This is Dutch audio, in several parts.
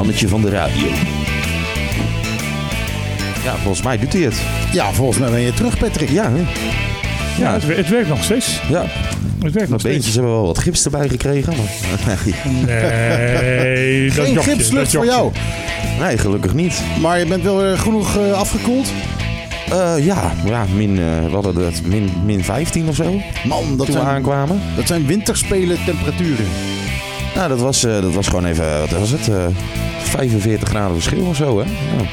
mannetje van de radio. Ja, volgens mij doet hij het. Ja, volgens mij ben je terug, Patrick. Ja, hè? Ja, het, het werkt nog steeds. ja. Het werkt nog Mijn beentjes steeds. hebben wel wat gips erbij gekregen. Maar... Nee, dat Geen jokje, gipslucht dat voor jou. Nee, gelukkig niet. Maar je bent wel eh, genoeg eh, afgekoeld. Eh, ja, ja min, eh, we hadden het min, min 15 of zo Man, dat toen we aankwamen. dat zijn winterspelen temperaturen. Nou, dat was, eh, dat was gewoon even, wat was het? Eh 45 graden verschil of zo, hè? Ja.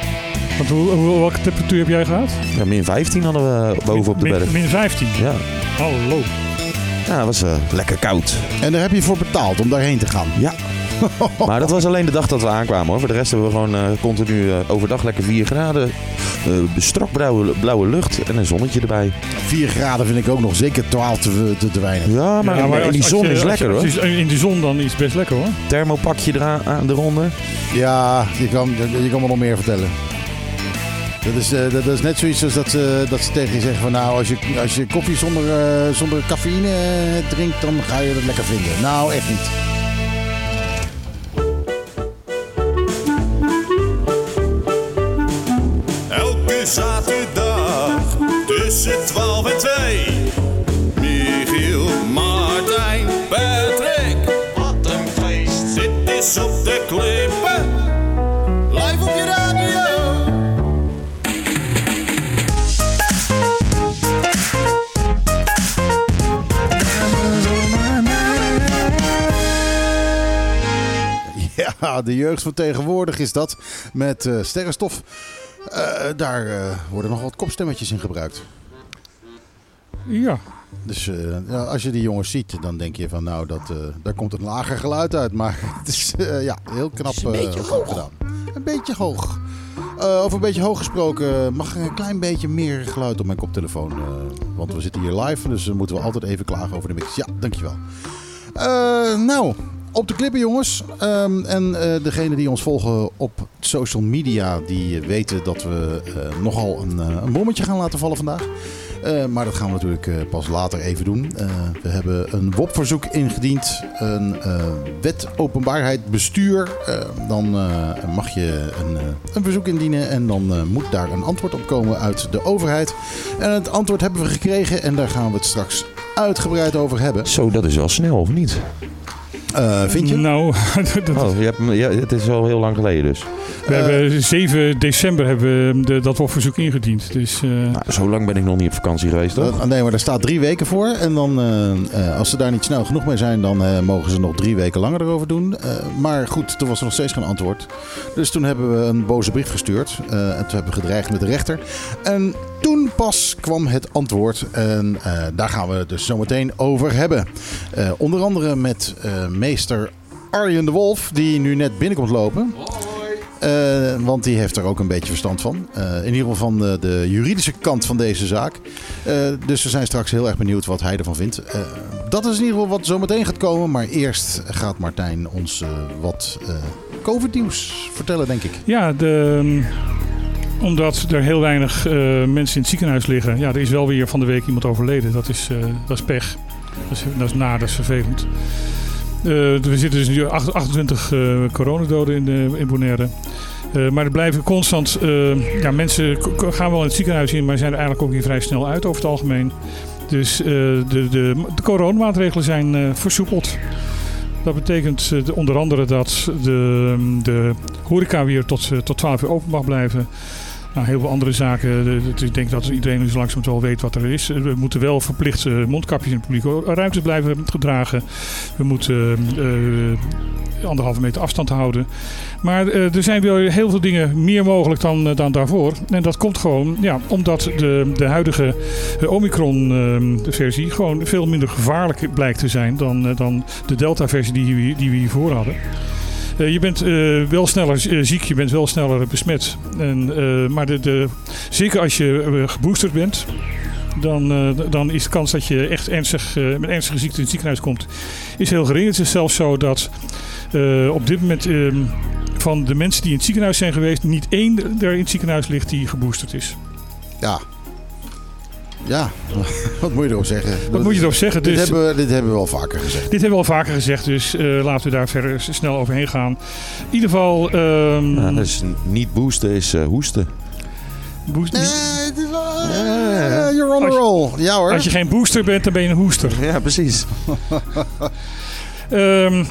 Want hoe, hoe- welke temperatuur heb jij gehad? Ja, min 15 hadden we boven op de min, berg. Min 15. Ja, Hallo. ja het was eh, lekker koud. En daar heb je voor betaald om daarheen te gaan. Ja. Maar dat was alleen de dag dat we aankwamen hoor. Voor de rest hebben we gewoon eh, continu eh, overdag lekker 4 graden. eh strak blauwe, blauwe lucht en een zonnetje erbij. 4 graden vind ik ook nog zeker 12 te, te, te weinig. Ja, maar, Ja, in- in als- die zon je- is als je- lekker hoor. In de zon dan is het best lekker hoor. Thermopakje eraan aan de ronde. Ja, je kan, je kan me nog meer vertellen. Dat is, eh, dat is net zoiets als dat ze, dat ze tegen je zeggen van nou, als je, als je koffie zonder, eh, zonder cafeïne eh, drinkt, dan ga je dat lekker vinden. Nou, echt niet. Elke zaterdag tussen 12 Ja, de jeugd van tegenwoordig is dat met eh, sterrenstof. Eh, daar eh, worden nog wat kopstemmetjes in gebruikt. Ja. Dus eh, ja, als je die jongens ziet, dan denk je van nou, dat, eh, daar komt een lager geluid uit. Maar het is eh, ja, heel knap, is een eh, beetje knap gedaan. Een beetje hoog. Eh, over een beetje hoog gesproken, mag er een klein beetje meer geluid op mijn koptelefoon. eh, want we zitten hier live, dus dan moeten we altijd even klagen over de mix. Ja, dankjewel. Eh nou, op de klippen jongens. Ehm, en eh degene die ons volgen op social media, die weten dat we eh, nogal een, eh, een bommetje gaan laten vallen vandaag. Maar dat gaan we natuurlijk pas later even doen. We hebben een WOP-verzoek ingediend. Een wet openbaarheid bestuur. Dan mag je een, een verzoek indienen. En dan moet daar een antwoord op komen uit de overheid. En het antwoord hebben we gekregen. En daar gaan we het straks uitgebreid over hebben. Zo, dat is wel snel of niet? Eh, vind je? Nou, dat- Oh, je hebt, ja, het is al heel lang geleden dus. we hebben 7 december hebben we de, dat WOP-verzoek ingediend. Dus eh, Nou, zo lang ben ik nog niet op vakantie geweest toch? Uh, nee, maar daar staat drie weken voor. En dan, eh, eh, als ze daar niet snel genoeg mee zijn, dan eh, mogen ze nog drie weken langer erover doen. Eh, maar goed, toen was er nog steeds geen antwoord. Dus toen hebben we een boze brief gestuurd. eh, en toen hebben we gedreigd met de rechter. En toen pas kwam het antwoord. En eh, daar gaan we het dus zo meteen over hebben. Eh, onder andere met eh, meester Arjen de Wolf, die nu net binnenkomt lopen. Eh, want die heeft er ook een beetje verstand van. In ieder geval van de, de juridische kant van deze zaak. Dus we zijn straks heel erg benieuwd wat hij ervan vindt. Dat is in ieder geval wat zo meteen gaat komen. Maar eerst gaat Martijn ons wat COVID-nieuws vertellen, denk ik. ja, de, omdat er heel weinig eh, mensen in het ziekenhuis liggen. Ja, er is wel weer van de week iemand overleden. Dat is, eh, dat is pech. Dat is, dat is dat is vervelend. Eh, we zitten dus nu 8 28 eh, coronadoden in, in Bonaire. Maar er blijven constant... ja, mensen gaan wel in het ziekenhuis in, maar zijn er eigenlijk ook weer vrij snel uit over het algemeen. Dus de, de, de coronamaatregelen zijn versoepeld. Dat betekent de- onder andere dat de, de horeca weer tot, tot 12 uur open mag blijven. Nou, heel veel andere zaken. De- Ik denk dat iedereen dus langzaam wel weet wat er is. We moeten wel verplicht eh, mondkapjes in publieke ruimtes blijven gedragen. We moeten eh, anderhalve meter afstand houden. Maar eh, er zijn wel heel veel dingen meer mogelijk dan, eh, dan daarvoor. En dat komt gewoon ja, omdat de, de huidige eh, Omicron-versie gewoon veel minder gevaarlijk blijkt te zijn dan, eh, dan de Delta-versie die, die we hiervoor hadden. Eh, je bent eh, wel sneller eh, ziek, je bent wel sneller besmet. En, maar de, de, zeker als je geboosterd bent, dan, dan is de kans dat je echt ernstig, met ernstige ziekte in het ziekenhuis komt, is heel gering. Het is zelfs zo dat op dit moment eh, van de mensen die in het ziekenhuis zijn geweest, niet één er in het ziekenhuis ligt die geboosterd is. Ja. Ja, wat moet je erop zeggen? Wat moet je erop zeggen? Dit, Dus, hebben, we- dit hebben we al vaker gezegd. Dit hebben we al vaker gezegd, dus eh, laten we daar verder snel overheen gaan. In ieder geval... ehm, Ja, dus niet boosten is eh, hoesten. boost- Nee, is you're on a je- roll. Ja hoor. als je geen booster bent, dan ben je een hoester. Ja, precies. Ehm,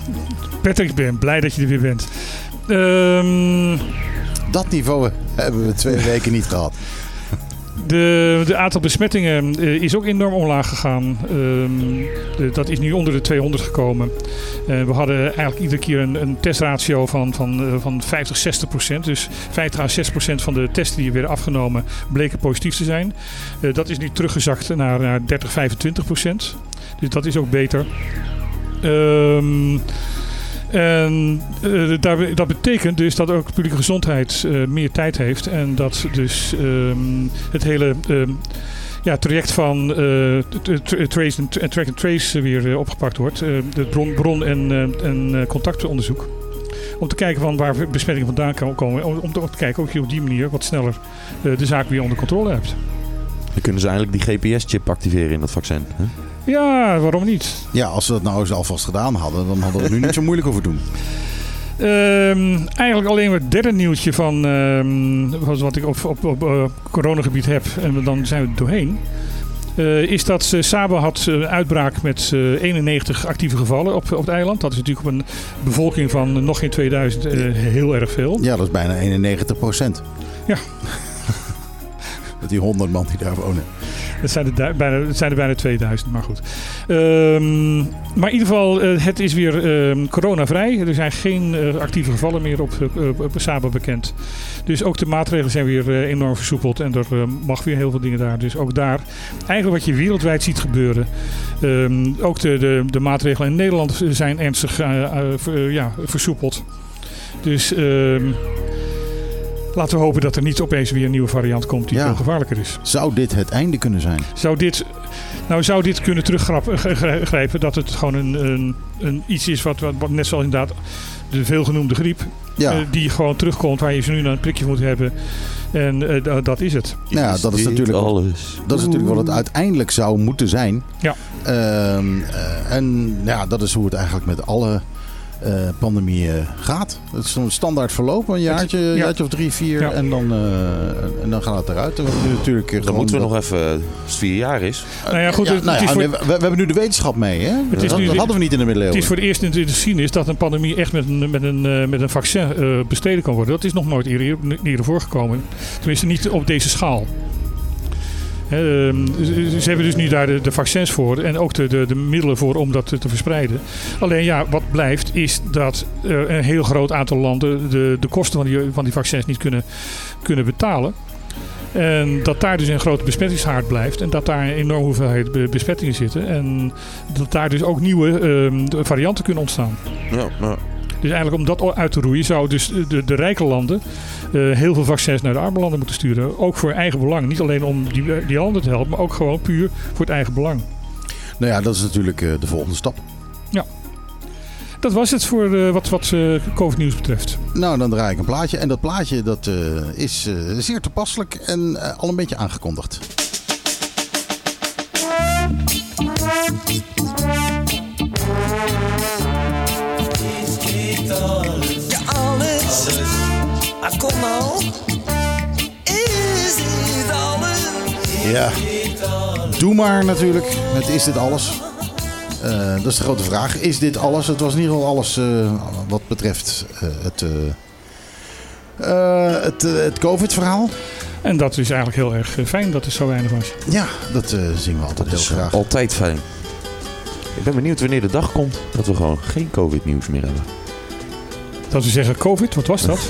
Patrick, ik ben blij dat je er weer bent. Ehm, Dat niveau hebben we twee weken niet gehad. De, aantal besmettingen eh, is ook enorm omlaag gegaan. Ehm, dat is nu onder de 200 gekomen. Eh, we hadden eigenlijk iedere keer een, een testratio van, van, eh, van 50, 60 procent. Dus 50 à 60 procent van de testen die werden afgenomen bleken positief te zijn. Dat is nu teruggezakt naar, naar 30, 25 procent. Dus dat is ook beter. Ehm, en eh, daar, dat betekent dus dat ook publieke gezondheid eh, meer tijd heeft. En dat dus ehm, het hele ehm, ja, traject van eh, trace en track and trace weer opgepakt wordt. Het bron, bron- en, en contactonderzoek. Om te kijken van waar besmettingen vandaan komen. Om, te, kijken of je op die manier wat sneller de zaak weer onder controle hebt. Dan kunnen ze eigenlijk die GPS-chip activeren in dat vaccin. hè? Ja, waarom niet? Ja, als ze dat nou eens alvast gedaan hadden, dan hadden we het nu niet zo moeilijk hoeven doen. Ehm, eigenlijk alleen maar het derde nieuwtje van ehm, wat- ik op, op, op eh, coronagebied heb. En dan zijn we er doorheen. Eh, is dat eh, Saba had een uitbraak met eh, 91 actieve gevallen op, op het eiland. Dat is natuurlijk op een bevolking van nog geen 2000 eh, heel erg veel. Ja, dat is bijna 91 procent. Ja. Met die 100 man die daar wonen. Het zijn er, bijna, het zijn er bijna 2000, maar goed. Ehm, maar in ieder geval, eh, het is weer ehm, coronavrij. Er zijn geen eh, actieve gevallen meer op, eh, op, op Saba bekend. Dus ook de maatregelen zijn weer enorm versoepeld. En er mag weer heel veel dingen daar. Dus ook daar, eigenlijk wat je wereldwijd ziet gebeuren. ehm, ook de, de, de maatregelen in Nederland zijn ernstig ja, versoepeld. Dus laten we hopen dat er niet opeens weer een nieuwe variant komt die Ja. veel gevaarlijker is. Zou dit het einde kunnen zijn? Zou dit, nou zou dit kunnen teruggrijpen dat het gewoon een, een, een iets is wat, wat, net zoals inderdaad de veelgenoemde griep, Ja, eh, die gewoon terugkomt waar je ze nu naar een prikje moet hebben. En eh, da- dat is het. Nou ja, dat is natuurlijk- alles. dat is natuurlijk wat het uiteindelijk zou moeten zijn. Ja. Ehm, eh, en ja, dat is hoe het eigenlijk met alle eh, pandemieën gaat. Het is een standaard verloop, een jaartje, ja. jaartje of drie, vier. Ja. En, dan, eh, en dan gaat het eruit. We nu natuurlijk eh, Dan gewoon moeten we dat- nog even, als het vier jaar is. nou ja, goed, Ja, het, nou het ja, is voor, nee, we, we hebben nu de wetenschap mee. Hè? Het is dat, nu- dat hadden we niet in de het middeleeuwen. is voor het eerst in de geschiedenis dat een pandemie echt met een, met een, eh, met een vaccin eh, bestreden kan worden. Dat is nog nooit eerder, eerder voorgekomen. Tenminste niet op deze schaal. Ehm, ze hebben dus nu daar de, vaccins voor en ook de, de, de middelen voor om dat te, verspreiden. Alleen ja, wat blijft is dat er een heel groot aantal landen de, de kosten van die, van die vaccins niet kunnen, kunnen betalen. En dat daar dus een grote besmettingshaard blijft. En dat daar een enorme hoeveelheid be- besmettingen zitten. En dat daar dus ook nieuwe ehm, varianten kunnen ontstaan. Ja. Dus eigenlijk om dat uit te roeien zou dus de, de rijke landen eh, heel veel vaccins naar de arme landen moeten sturen. Ook voor eigen belang. Niet alleen om die, die landen te helpen, maar ook gewoon puur voor het eigen belang. Nou ja, dat is natuurlijk eh, de volgende stap. Dat was het voor eh, wat, wat COVID-nieuws betreft. Nou, dan draai ik een plaatje. En dat plaatje dat, is zeer toepasselijk en al een beetje aangekondigd. Ah, kom nou. Is dit alles? Ja, doe maar natuurlijk. Met is dit alles? Eh, dat is de grote vraag. Is dit alles? Het was in ieder geval alles eh, wat betreft eh, het, eh, eh, het, het COVID-verhaal. En dat is eigenlijk heel erg fijn dat er zo weinig was. Ja, dat eh, zien we altijd Dat heel is graag. altijd fijn. Ik ben benieuwd wanneer de dag komt dat we gewoon geen COVID-nieuws meer hebben. Dat we zeggen COVID, wat was dat?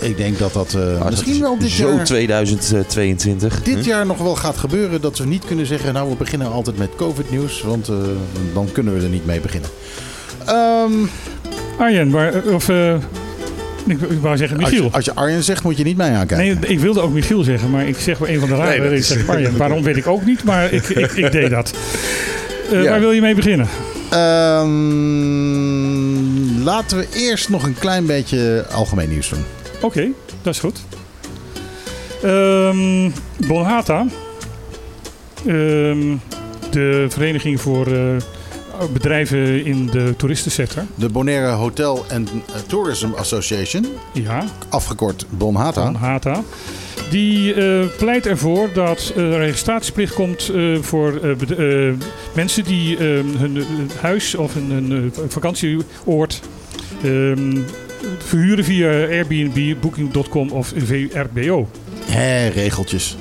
Ik denk dat dat eh, misschien dat wel dit Zo jaar, 2022. dit Hm? jaar nog wel gaat gebeuren. Dat we niet kunnen zeggen, nou we beginnen altijd met COVID-nieuws. Want eh, dan kunnen we er niet mee beginnen. Ehm, Arjen, maar, eh, of... eh, ik, ik wou zeggen als, Michiel. je, als je Arjen zegt, moet je niet mee aankijken. Nee, ik wilde ook Michiel zeggen, maar ik zeg wel een van de rare Nee, dat redenen. is- Arjen. Waarom weet ik ook niet, maar ik, ik, ik deed dat. Eh, Ja. Waar wil je mee beginnen? Ehm, laten we eerst nog een klein beetje algemeen nieuws doen. Oké, dat is goed. Ehm Bonhata ehm, de Vereniging voor eh, Bedrijven in de Toeristensector. De Bonaire Hotel and Tourism Association, Ja, afgekort BONHATA. van HATA. Die eh, pleit ervoor dat er een registratieplicht komt eh, voor eh, eh, mensen die eh, hun eh, huis of hun, eh, vakantieoord ehm, verhuren via Airbnb, Booking.com of VRBO. Hé, regeltjes.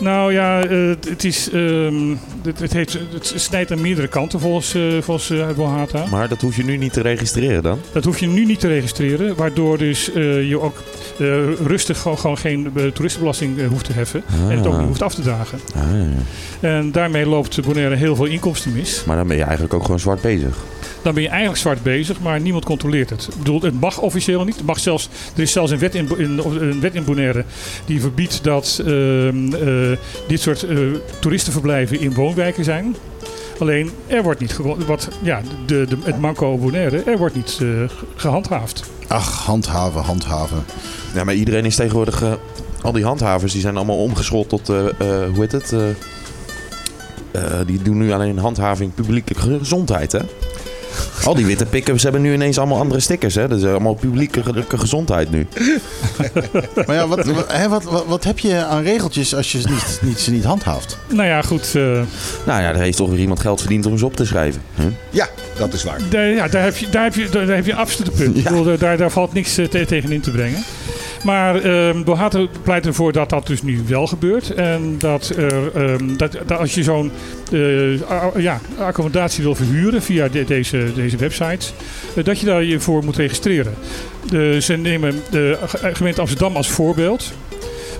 Nou ja, eh, het, is, ehm, het, het, heeft, het snijdt aan meerdere kanten volgens, eh volgens eh, Bohata. Maar dat hoef je nu niet te registreren dan? Dat hoef je nu niet te registreren, waardoor dus eh, je ook rustig gewoon, gewoon geen toeristenbelasting hoeft te heffen en het ook niet hoeft af te dragen. Ah, ja. En daarmee loopt Bonaire heel veel inkomsten mis. Maar dan ben je eigenlijk ook gewoon zwart bezig. Dan ben je eigenlijk zwart bezig, maar niemand controleert het. Ik bedoel, het mag officieel niet. Het mag zelfs, er is zelfs een wet in, in, een wet in Bonaire die verbiedt dat ehm, eh, dit soort toeristenverblijven in woonwijken zijn. Alleen, er wordt niet wat, ja, de, de, het manco Bonaire, er wordt niet eh, gehandhaafd. Ach, handhaven, handhaven. Ja, maar iedereen is tegenwoordig... eh, al die handhavers die zijn allemaal omgeschoold tot... eh, eh, hoe heet het? Eh, eh, die doen nu alleen handhaving publieke gezondheid, hè? Al die witte pick-ups hebben nu ineens allemaal andere stickers, hè? Dat is allemaal publieke ge- gezondheid nu. Maar ja, wat, wat, hè, wat, wat, heb je aan regeltjes als je ze niet, niet, ze niet handhaaft? Nou ja, goed. eh, Nou ja, daar heeft toch weer iemand geld verdiend om ze op te schrijven. Huh? Ja, dat is waar. daar, ja, daar, heb je, daar, heb je, daar heb je absoluut een punt. Ik Ja. bedoel, daar, daar valt niks eh, te- tegen in te brengen. Maar ehm Bohato pleit ervoor dat dat dus nu wel gebeurt. En dat, er, ehm, dat, als je zo'n eh, ja, accommodatie wil verhuren via de- deze, deze websites, eh, dat je daar je voor moet registreren. De, ze nemen de ge- gemeente Amsterdam als voorbeeld.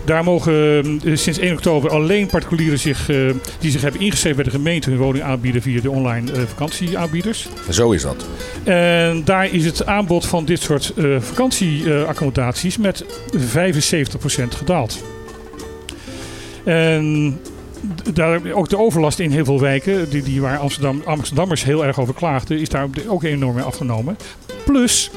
Daar mogen eh, sinds 1 oktober alleen particulieren zich, eh, die zich hebben ingeschreven bij de gemeente hun woning aanbieden via de online eh, vakantieaanbieders. Zo is dat. En daar is het aanbod van dit soort vakantieaccommodaties met 75% gedaald. En daar, ook de overlast in heel veel wijken, die, die waar Amsterdam, Amsterdammers heel erg over klaagden, is daar ook enorm mee afgenomen. Plus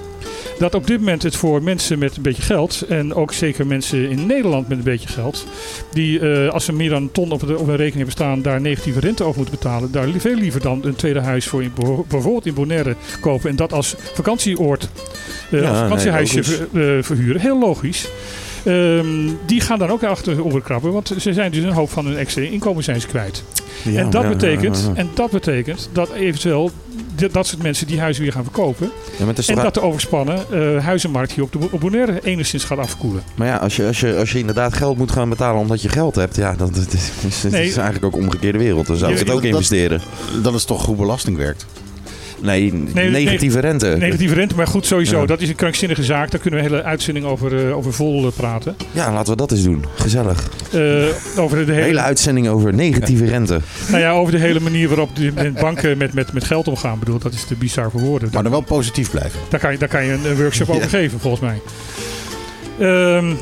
dat op dit moment het voor mensen met een beetje geld, en ook zeker mensen in Nederland met een beetje geld, die eh, als ze meer dan een ton op, de, op hun rekening hebben staan, daar negatieve rente over moeten betalen, daar veel liever dan een tweede huis voor in, bijvoorbeeld in Bonaire kopen en dat als vakantieoord, eh Ja, als vakantiehuisje nee, ver- eh, verhuren. Heel logisch. Ehm, die gaan dan ook achter over krabben, want ze zijn dus een hoop van hun extra inkomen zijn ze kwijt. Ja, en, dat ja, betekent, en dat betekent dat eventueel dat soort mensen die huizen weer gaan verkopen. Ja, maar, is En toch- dat de overspannen eh, huizenmarkt hier op de op Bonaire enigszins gaat afkoelen. maar ja, als je, als, je, als je inderdaad geld moet gaan betalen omdat je geld hebt, ja, dan dat is, is, het Nee. is eigenlijk ook omgekeerde wereld. Dan zou ik Je- het ook dat- investeren. Dat is toch hoe belasting werkt? Nee, nee, negatieve rente. Negatieve rente, maar goed, sowieso. Ja. Dat is een krankzinnige zaak. Daar kunnen we een hele uitzending over, eh, over vol eh, praten. Ja, laten we dat eens doen. Gezellig. Eh, over de hele, Hele uitzending over negatieve rente. nou ja, over de hele manier waarop de, banken met, met, met geld omgaan. Ik bedoel, dat is te bizar voor woorden. Maar dan wel positief blijven. Daar kan je, daar kan je een, een workshop over geven, volgens mij. Ehm,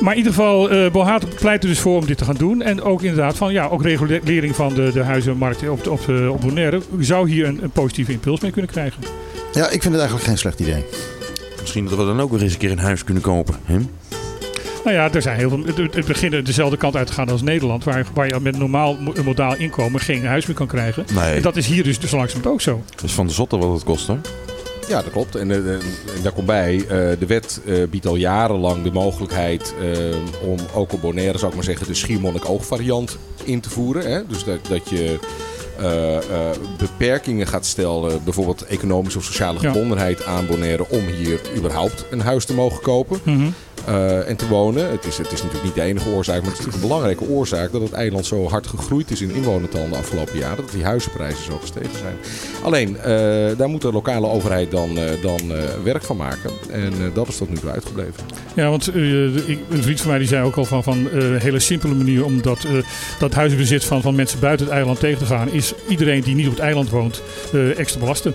maar in ieder geval, eh Bohaat pleit er dus voor om dit te gaan doen. En ook inderdaad van, ja, ook regulering van de, de huizenmarkt op, de- op, de- op Bonaire zou hier een, een positieve impuls mee kunnen krijgen. Ja, ik vind het eigenlijk geen slecht idee. Misschien dat we dan ook weer eens een keer een huis kunnen kopen. Hè? Nou ja, er zijn heel veel. Het, het beginnen dezelfde kant uit te gaan als Nederland, waar, waar je met een normaal mo- modaal inkomen geen huis meer kan krijgen. Nee, En dat is hier dus, dus langzamerhand ook zo. dat is van de zotte wat het kost hoor. Ja, dat klopt. En, eh, en, en daar komt bij, eh, de wet eh, biedt al jarenlang de mogelijkheid om ook op Bonaire, zou ik maar zeggen, de Schiermonnik-oog variant in te voeren. Hè? Dus dat, dat je beperkingen gaat stellen, bijvoorbeeld economische of sociale Ja. gebondenheid aan Bonaire, om hier überhaupt een huis te mogen kopen. Mhm. Eh, en te wonen. Het is, het is natuurlijk niet de enige oorzaak, maar het is natuurlijk een belangrijke oorzaak dat het eiland zo hard gegroeid is in inwonertal de afgelopen jaren. Dat die huizenprijzen zo gestegen zijn. Alleen, eh, daar moet de lokale overheid dan, eh, dan werk van maken. En dat is tot nu toe uitgebleven. Ja, want ik- een vriend van mij die zei ook al van, van een hele simpele manier om dat, dat huizenbezit van, van mensen buiten het eiland tegen te gaan, is iedereen die niet op het eiland woont extra belasten.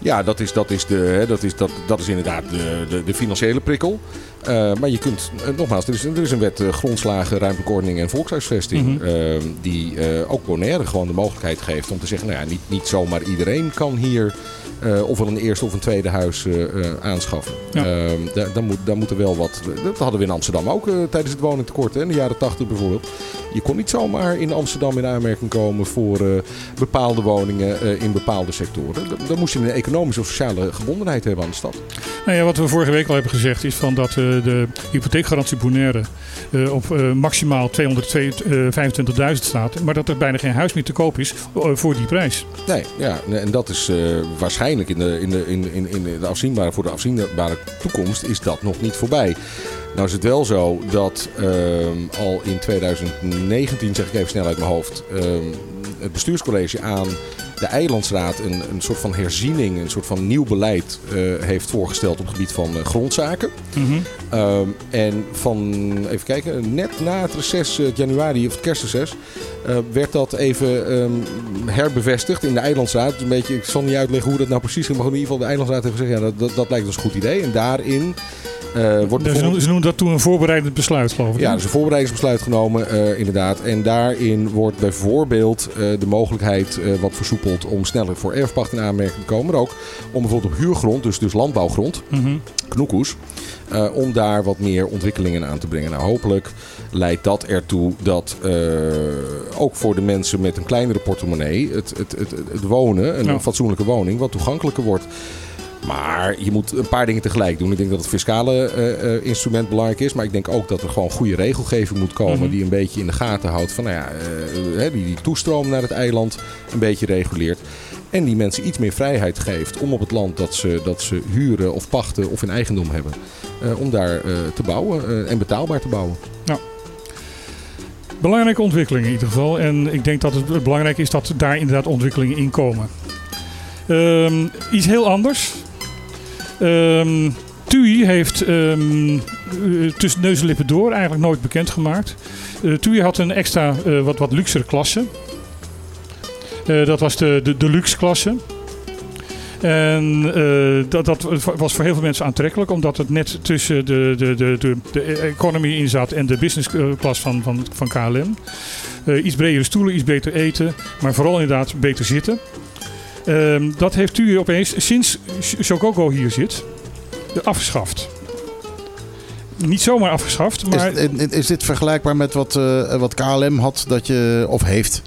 Ja, dat is, dat is, de, hè, dat is, dat, dat is inderdaad de, de, de financiële prikkel. Eh, maar je kunt, eh, nogmaals, er is, er is een wet eh, grondslagen, ruimtelijke ordening en volkshuisvesting. Mhm. die ook Bonaire gewoon de mogelijkheid geeft om te zeggen: nou ja, niet, niet zomaar iedereen kan hier eh, of wel een eerste of een tweede huis aanschaffen. Ja. Ehm, daar, daar, moet, daar moet er wel wat. Dat hadden we in Amsterdam ook tijdens het woningtekort, hè, in de jaren 80 bijvoorbeeld. Je kon niet zomaar in Amsterdam in aanmerking komen voor bepaalde woningen in bepaalde sectoren. Dan- Dan moest je een economische of sociale gebondenheid hebben aan de stad. Nou ja, wat we vorige week al hebben gezegd is van dat de hypotheekgarantie Bonaire eh, op eh, maximaal 225.000 staat. Maar dat er bijna geen huis meer te koop is eh, voor die prijs. Nee, ja, en dat is waarschijnlijk in de, in, de, in, in, in de afzienbare, voor de afzienbare toekomst is dat nog niet voorbij. Nou is het wel zo dat ehm, al in 2019, zeg ik even snel uit mijn hoofd, ehm, het bestuurscollege aan de Eilandsraad een, een soort van herziening, een soort van nieuw beleid eh, heeft voorgesteld op het gebied van eh, grondzaken. Ehm, en van, even kijken, net na het reces, eh, het januari of het kerstreces, werd dat even herbevestigd in de Eilandsraad. Een beetje, ik zal niet uitleggen hoe dat nou precies ging, maar in ieder geval de Eilandsraad heeft gezegd, ja, dat, dat, dat lijkt ons een goed idee. En daarin wordt Dus ze, noemen, ze noemen dat toen een voorbereidend besluit, geloof ik. ja, er is een voorbereidingsbesluit genomen, eh, inderdaad. En daarin wordt bijvoorbeeld eh, de mogelijkheid eh, wat versoepeld om sneller voor erfpacht in aanmerking te komen. Maar ook om bijvoorbeeld op huurgrond, dus, dus landbouwgrond, Mhm. knoekoes, eh, om daar wat meer ontwikkelingen aan te brengen. Nou, hopelijk leidt dat ertoe dat eh, ook voor de mensen met een kleinere portemonnee het, het, het, het wonen, een Ja. fatsoenlijke woning, wat toegankelijker wordt. Maar je moet een paar dingen tegelijk doen. Ik denk dat het fiscale eh, eh, instrument belangrijk is. Maar ik denk ook dat er gewoon goede regelgeving moet komen. Mhm. Die een beetje in de gaten houdt. Van, nou ja, eh, die, die toestroom naar het eiland een beetje reguleert. En die mensen iets meer vrijheid geeft om op het land dat ze, dat ze huren of pachten of in eigendom hebben. om daar te bouwen en betaalbaar te bouwen. Belangrijke ontwikkelingen in ieder geval. En ik denk dat het belangrijk is dat daar inderdaad ontwikkelingen in komen. Ehm, iets heel anders. Ehm TUI heeft ehm, eh, tussen neus en lippen door eigenlijk nooit bekendgemaakt. Eh TUI had een extra eh, wat, wat luxere klasse. Dat was de, de deluxe klasse. En dat, dat was voor heel veel mensen aantrekkelijk, omdat het net tussen de, de, de, de, de economy in zat en de business class van, van, van KLM. Iets bredere stoelen, iets beter eten, maar vooral inderdaad beter zitten. Ehm, dat heeft u opeens, sinds Shokogo hier zit, afgeschaft. Niet zomaar afgeschaft, maar... Is, is- dit vergelijkbaar met wat, eh, wat KLM had, dat je, of heeft?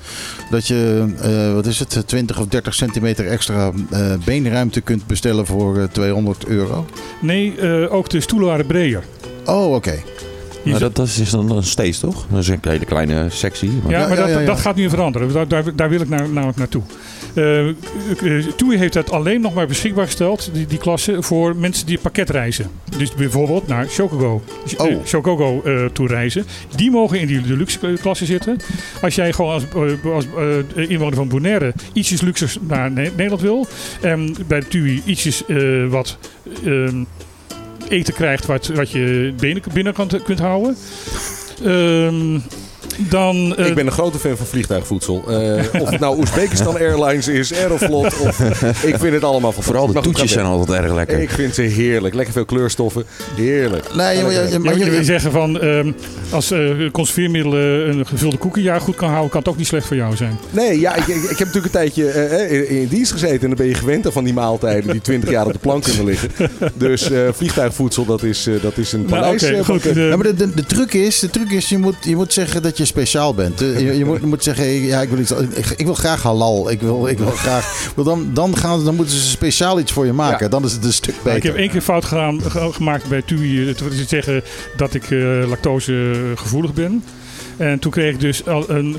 Dat je, eh, wat is het, 20 of 30 centimeter extra eh, beenruimte kunt bestellen voor eh, 200 euro? Nee, ook de stoelen waren breder. Oh, oké. Die Maar dat, dat is dan nog steeds, toch? Dat is een hele kleine sectie. Maar... Ja, maar ja, dat, ja, ja. dat gaat nu veranderen. Daar, daar, daar wil ik naar, namelijk naartoe. Eh eh, TUI heeft dat alleen nog maar beschikbaar gesteld, die, die klasse, voor mensen die paketreizen. Dus bijvoorbeeld naar Shokogo, Oh. Shokogo eh, toe reizen. Die mogen in die deluxe klasse zitten. Als jij gewoon als, eh, als eh, inwoner van Bonaire ietsjes luxers naar Ne- Nederland wil. En bij de TUI ietsjes eh, wat... ehm, eten krijgt wat, wat je binnen, binnen kan, kunt houden. Ehm, dan, eh, ik ben een grote fan van vliegtuigvoedsel. Eh, of het nou Oezbekistan Airlines is, Aeroflot. Of, ik vind het allemaal van Vooral de Maar toetjes zijn altijd erg lekker. Ik vind ze heerlijk. Lekker veel kleurstoffen. Heerlijk. Nee, Maar je wil je, zeggen van, ehm, als eh conserveermiddelen een gevulde koekenjaar goed kan houden, kan het ook niet slecht voor jou zijn. Nee, ja, ik, ik, ik heb natuurlijk een tijdje in, in dienst gezeten. En dan ben je gewend aan van die maaltijden die 20 jaar op de plank kunnen liggen. Dus eh, vliegtuigvoedsel, dat is, eh, dat is een Nou, paleis. goed. de- maar de, de, de truc is, de truc is je, moet, je moet zeggen dat je speciaal bent. Eh, Je, je, moet, moet zeggen, ja, ik, wil iets, ik, ik wil graag halal. Ik wil, ik wil graag, dan, dan, gaan, dan moeten ze speciaal iets voor je maken. Ja. Dan is het een stuk Nou, ik heb beter. één keer fout gedaan, ge- gemaakt bij TUI. Het wil zeggen dat ik eh lactosegevoelig ben. En toen kreeg ik dus al een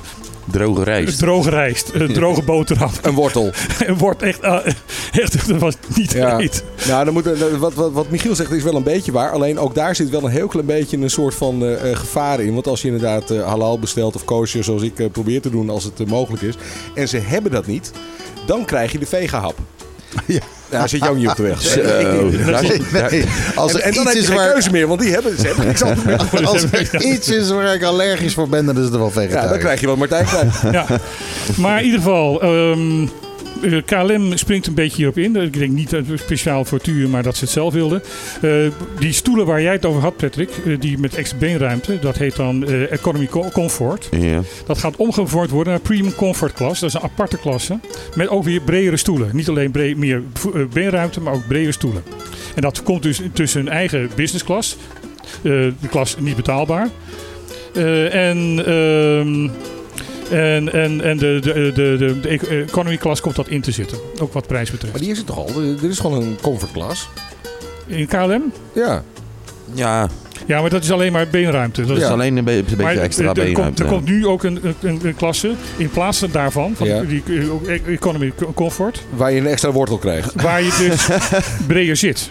Droge rijst. droge rijst, een droge boterham. Een wortel. En wordt echt, eh, echt, dat was niet Ja. Nou, dan moet, wat, wat, wat Michiel zegt is wel een beetje waar. Alleen ook daar zit wel een heel klein beetje een soort van eh, eh, gevaar in. Want als je inderdaad halal bestelt of kosher, zoals ik probeer te doen als het mogelijk is. En ze hebben dat niet. Dan krijg je de vegahap. Ja. Ja, zit je ook niet op de weg. Zo. Daar daar- Nee, als En, er en dan heb iets je is geen waar, keuze meer, want die hebben, ze hebben niks anders meer. als er iets is waar ik allergisch voor ben, dan is het wel Ja, vegetarisch. dan krijg je wat Martijn. Ja. Maar in ieder geval, ehm, eh, KLM springt een beetje hierop in. Ik denk niet speciaal voor Tuur, maar dat ze het zelf wilden. Eh, die stoelen waar jij het over had, Patrick, eh, die met extra beenruimte, dat heet dan eh, Economy Co- Comfort. Ja. Dat gaat omgevormd worden naar Premium Comfort Class. Dat is een aparte klasse. Met ook weer bredere stoelen. Niet alleen meer eh, beenruimte, maar ook bredere stoelen. En dat komt dus tussen een eigen business class. eh, de klas niet betaalbaar. Eh, en, ehm, en, en, en de, de, de, de, de economy class komt dat in te zitten. Ook wat prijs betreft. Maar die is het toch al? Er is gewoon een comfort class. In KLM? Ja. ja, Ja, maar dat is alleen maar beenruimte. Dat is alleen een, be- een beetje Maar extra er, er, komt, beenruimte. er komt nu ook een, een, een klasse in plaats daarvan, van Ja. die, die ook economy comfort, Waar je een extra wortel krijgt. waar je dus breder zit.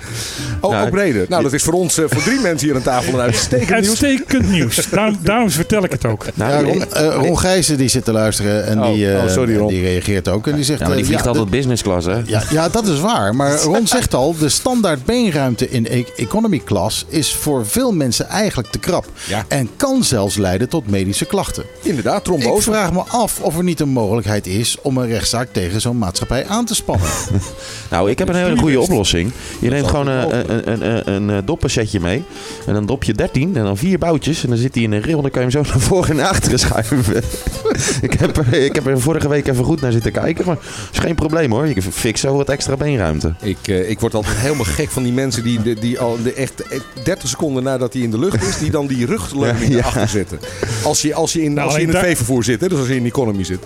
Oh, ook breder. Nou, dat is voor ons, eh, voor drie mensen hier aan tafel, een uitstekend nieuws. Uitstekend nieuws. Daarom, daarom vertel ik het ook. Nou, Ja, Ron, eh, Ron Gijzen die zit te luisteren en Oh, die, eh, oh, sorry, Ron. die reageert ook. En die zegt, ja, maar die eh, vliegt altijd business class, hè? ja, ja, dat is waar. Maar Ron zegt al, de standaard beenruimte in e- economy class is voor veel mensen eigenlijk te krap. Ja. En kan zelfs leiden tot medische klachten. Inderdaad, Ik trombose. vraag me af of er niet een mogelijkheid is om een rechtszaak tegen zo'n maatschappij aan te spannen. Nou, ik heb een hele goede oplossing. Je neemt gewoon een, een, een, een, eh, doppensetje mee. En dan dop je 13 en dan vier boutjes. En dan zit hij in een rail. Dan kan je hem zo naar voren en naar achteren schuiven. ik, heb, er- ik heb er vorige week even goed naar zitten kijken. Maar is geen probleem hoor. Je fix zo wat extra beenruimte. Ik, eh, ik word altijd helemaal gek van die mensen die, die, die al de echt eh, 30 seconden nadat hij in de lucht is, die dan die rugleuning Ja, ja. erachter zetten. Als je, als je in, Nou, als je in het veevervoer zit, hè, dus als je in economy zit.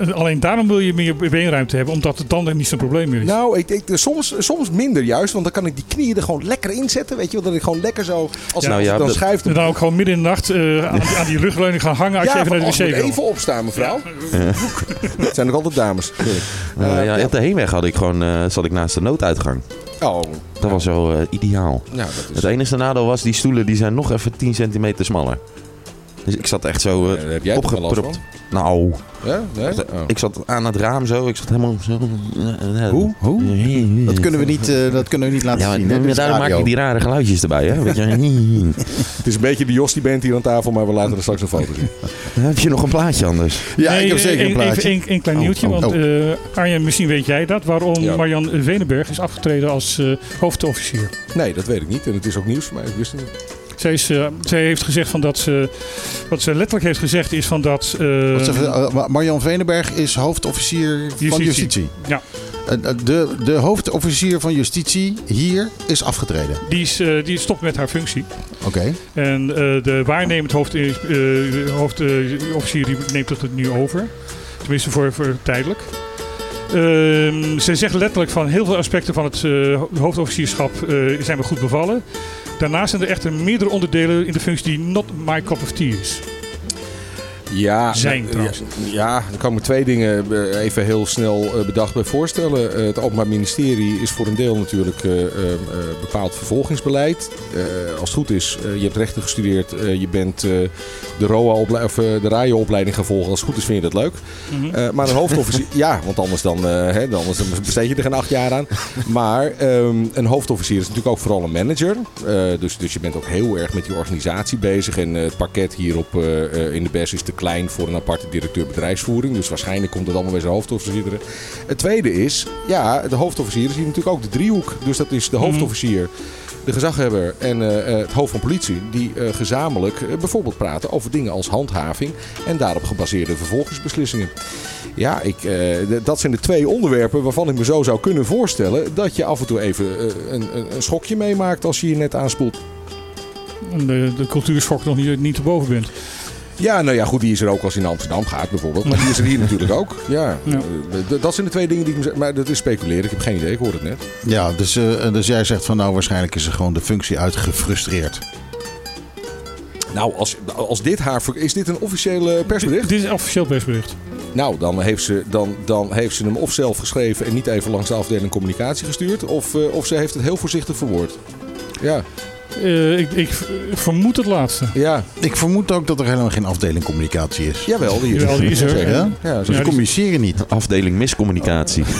Uh, Alleen daarom wil je meer beenruimte hebben, omdat het dan niet zo'n probleem meer is. Nou, ik, ik, soms, soms minder juist, want dan kan ik die knieën er gewoon lekker in zetten. Weet je wel, dat ik gewoon lekker zo, als, Nou ja, ik dan dat- schuift. En dan ook gewoon midden in de nacht eh, aan, die- aan die rugleuning gaan hangen als ja, je even van, naar de je wc wil. even opstaan, mevrouw. Het zijn ook altijd dames. Eh, ja, op de heenweg had ik gewoon, eh, zat ik naast de nooduitgang. Oh, Dat was zo eh, ideaal. dat is... Het enige nadeel was, die stoelen die zijn nog even 10 centimeter smaller. Dus ik zat echt zo heb jij last opgepropt. Nou, Ja? Nee? Oh. ik zat aan het raam zo. Ik zat helemaal zo. Hoe? Hoe? Dat kunnen we niet, eh, dat kunnen we niet laten Ja, zien. maar hè? Daarom maak je die rare geluidjes erbij, hè? Weet je, Het is een beetje de Jos die bent hier aan tafel, maar we laten er straks een foto zien. heb je nog een plaatje anders? Ja, Nee, ik heb zeker een een- plaatje. Even een, een klein Oh, nieuwtje, oh, want eh, Arjen, misschien weet jij dat. Waarom Ja. Marjan Venenberg is afgetreden als eh, hoofdofficier. Nee, dat weet ik niet. En het is ook nieuws voor mij. Ik wist het niet. Zij, is, eh, zij heeft gezegd van dat ze... Wat ze letterlijk heeft gezegd is van dat... eh, Marjan Venenberg is hoofdofficier van Justitie. justitie. Ja. De, de hoofdofficier van justitie hier is afgetreden. die, is, die stopt met haar functie. Oké. En de waarnemend hoofd, hoofdofficier die neemt het nu over. Tenminste voor, voor tijdelijk. Ehm, ze zegt letterlijk van heel veel aspecten van het hoofdofficierschap zijn me goed bevallen. Daarnaast zijn er echter meerdere onderdelen in de functie die not my cup of tea is. Ja, Zijn trouwens. ja, ja, er kan ik me twee dingen eh, even heel snel eh, bedacht bij voorstellen. Eh, het Openbaar Ministerie is voor een deel natuurlijk bepaald vervolgingsbeleid. Als het goed is, je hebt rechten gestudeerd, je bent de ROA of de RAIO-opleiding gaan volgen. Als het goed is, vind je dat leuk. Mhm. Maar een hoofdofficier, ja, want anders dan, hè, dan anders besteed je er geen acht jaar aan. Maar ehm, een hoofdofficier is natuurlijk ook vooral een manager. Dus, dus je bent ook heel erg met die organisatie bezig. En het pakket hier op, in de BES is te klein voor een aparte directeur bedrijfsvoering. Dus waarschijnlijk komt het allemaal bij zijn hoofdofficier. Het tweede is, ja, de hoofdofficier is hier natuurlijk ook de driehoek. Dus dat is de Mhm. hoofdofficier. De gezaghebber en eh, eh, het hoofd van politie, die eh, gezamenlijk bijvoorbeeld praten over dingen als handhaving en daarop gebaseerde vervolgingsbeslissingen. Ja, ik, dat zijn de twee onderwerpen waarvan ik me zo zou kunnen voorstellen dat je af en toe even een, een, een schokje meemaakt als je je net aanspoelt. De, de cultuurschok nog niet, niet te boven bent. Ja, nou ja, goed, die is er ook als je naar Amsterdam gaat bijvoorbeeld. Maar die is er hier natuurlijk ook. Ja, Ja. Eh, dat zijn de twee dingen die ik me zeg. Maar dat is speculeren. Ik heb geen idee, ik hoor het net. Ja, dus, eh, dus jij zegt van nou waarschijnlijk is ze gewoon de functie uitgefrustreerd. Nou, als, als dit haar... Is dit een officiële persbericht? Dit is een officieel persbericht. Nou, dan heeft, ze, dan, dan heeft ze hem of zelf geschreven en niet even langs de afdeling communicatie gestuurd. Of, eh, of ze heeft het heel voorzichtig verwoord. Ja, Eh, ik, ik vermoed het laatste. Ja, Ik vermoed ook dat er helemaal geen afdeling communicatie is. jawel, die is, Jawel, die is er. Ja? Ja, Ze communiceren niet. Afdeling miscommunicatie.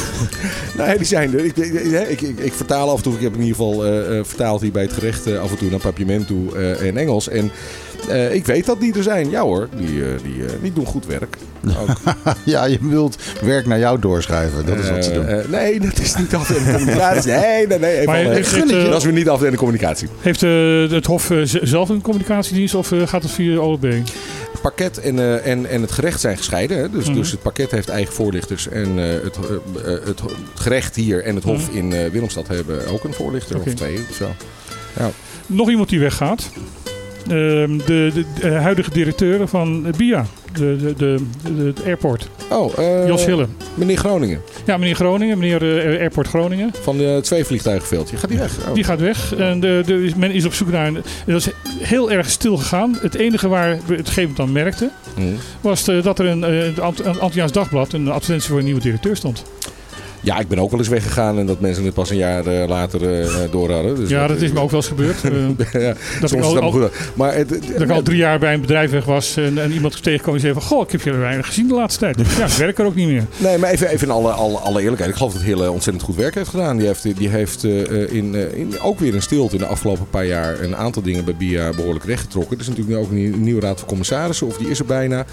Nee, die zijn er. Ik, ik, ik, ik, ik vertaal af en toe. Ik heb in ieder geval eh, eh, vertaald hier bij het gerecht af en toe naar papiamento eh in Engels. En eh, ik weet dat die er zijn. Ja hoor, die, eh, die, eh, die doen goed werk. Ook. Ja, je wilt werk naar jou doorschrijven. Dat is wat ze doen. eh, nee, dat is niet afdeling communicatie. Nee, nee, nee. Even Maar alle- heeft, heeft, dat is weer niet afdeling communicatie. heeft eh, het Hof zelf een communicatiedienst of eh, gaat het via OLB? Het parket en, eh, en, en het gerecht zijn gescheiden. Hè? Dus, Mhm. dus het parket heeft eigen voorlichters. En eh, het, het gerecht hier en het hof Mhm. in eh, Willemstad hebben ook een voorlichter of twee of zo. Nog iemand die weggaat. Ehm, de, de, de huidige directeur van BIA, de, de, het airport. Oh, eh, Jos Hille. Meneer Groningen. Ja, meneer Groningen, meneer eh, Airport Groningen. Van de twee vliegtuigenveldje. Gaat die weg? Oh. Die gaat weg. En de, de, men is op zoek naar. Een, dat is heel erg stil gegaan. Het enige waar we het gegeven moment aan merkten. Hm. was eh, dat er een, het een Antilliaans Dagblad. een advertentie voor een nieuwe directeur stond. Ja, ik ben ook wel eens weggegaan en dat mensen het pas een jaar eh, later eh, door hadden. Dus ja, dat is me ook wel eens gebeurd. Eh, ja, dat, soms ik al, goed. Maar het, dat ik al drie jaar bij een bedrijf weg was. En, en iemand tegenkwam en zei van... Goh, ik heb je weinig gezien de laatste tijd. Ja, ik werk er ook niet meer. Nee, maar even, even in alle, alle, alle eerlijkheid. Ik geloof dat Hille ontzettend goed werk heeft gedaan. Die heeft, die heeft in, in, ook weer in stilte in de afgelopen paar jaar een aantal dingen bij BIA behoorlijk rechtgetrokken. Er is natuurlijk nu ook een nieuwe raad van commissarissen, of die is er bijna.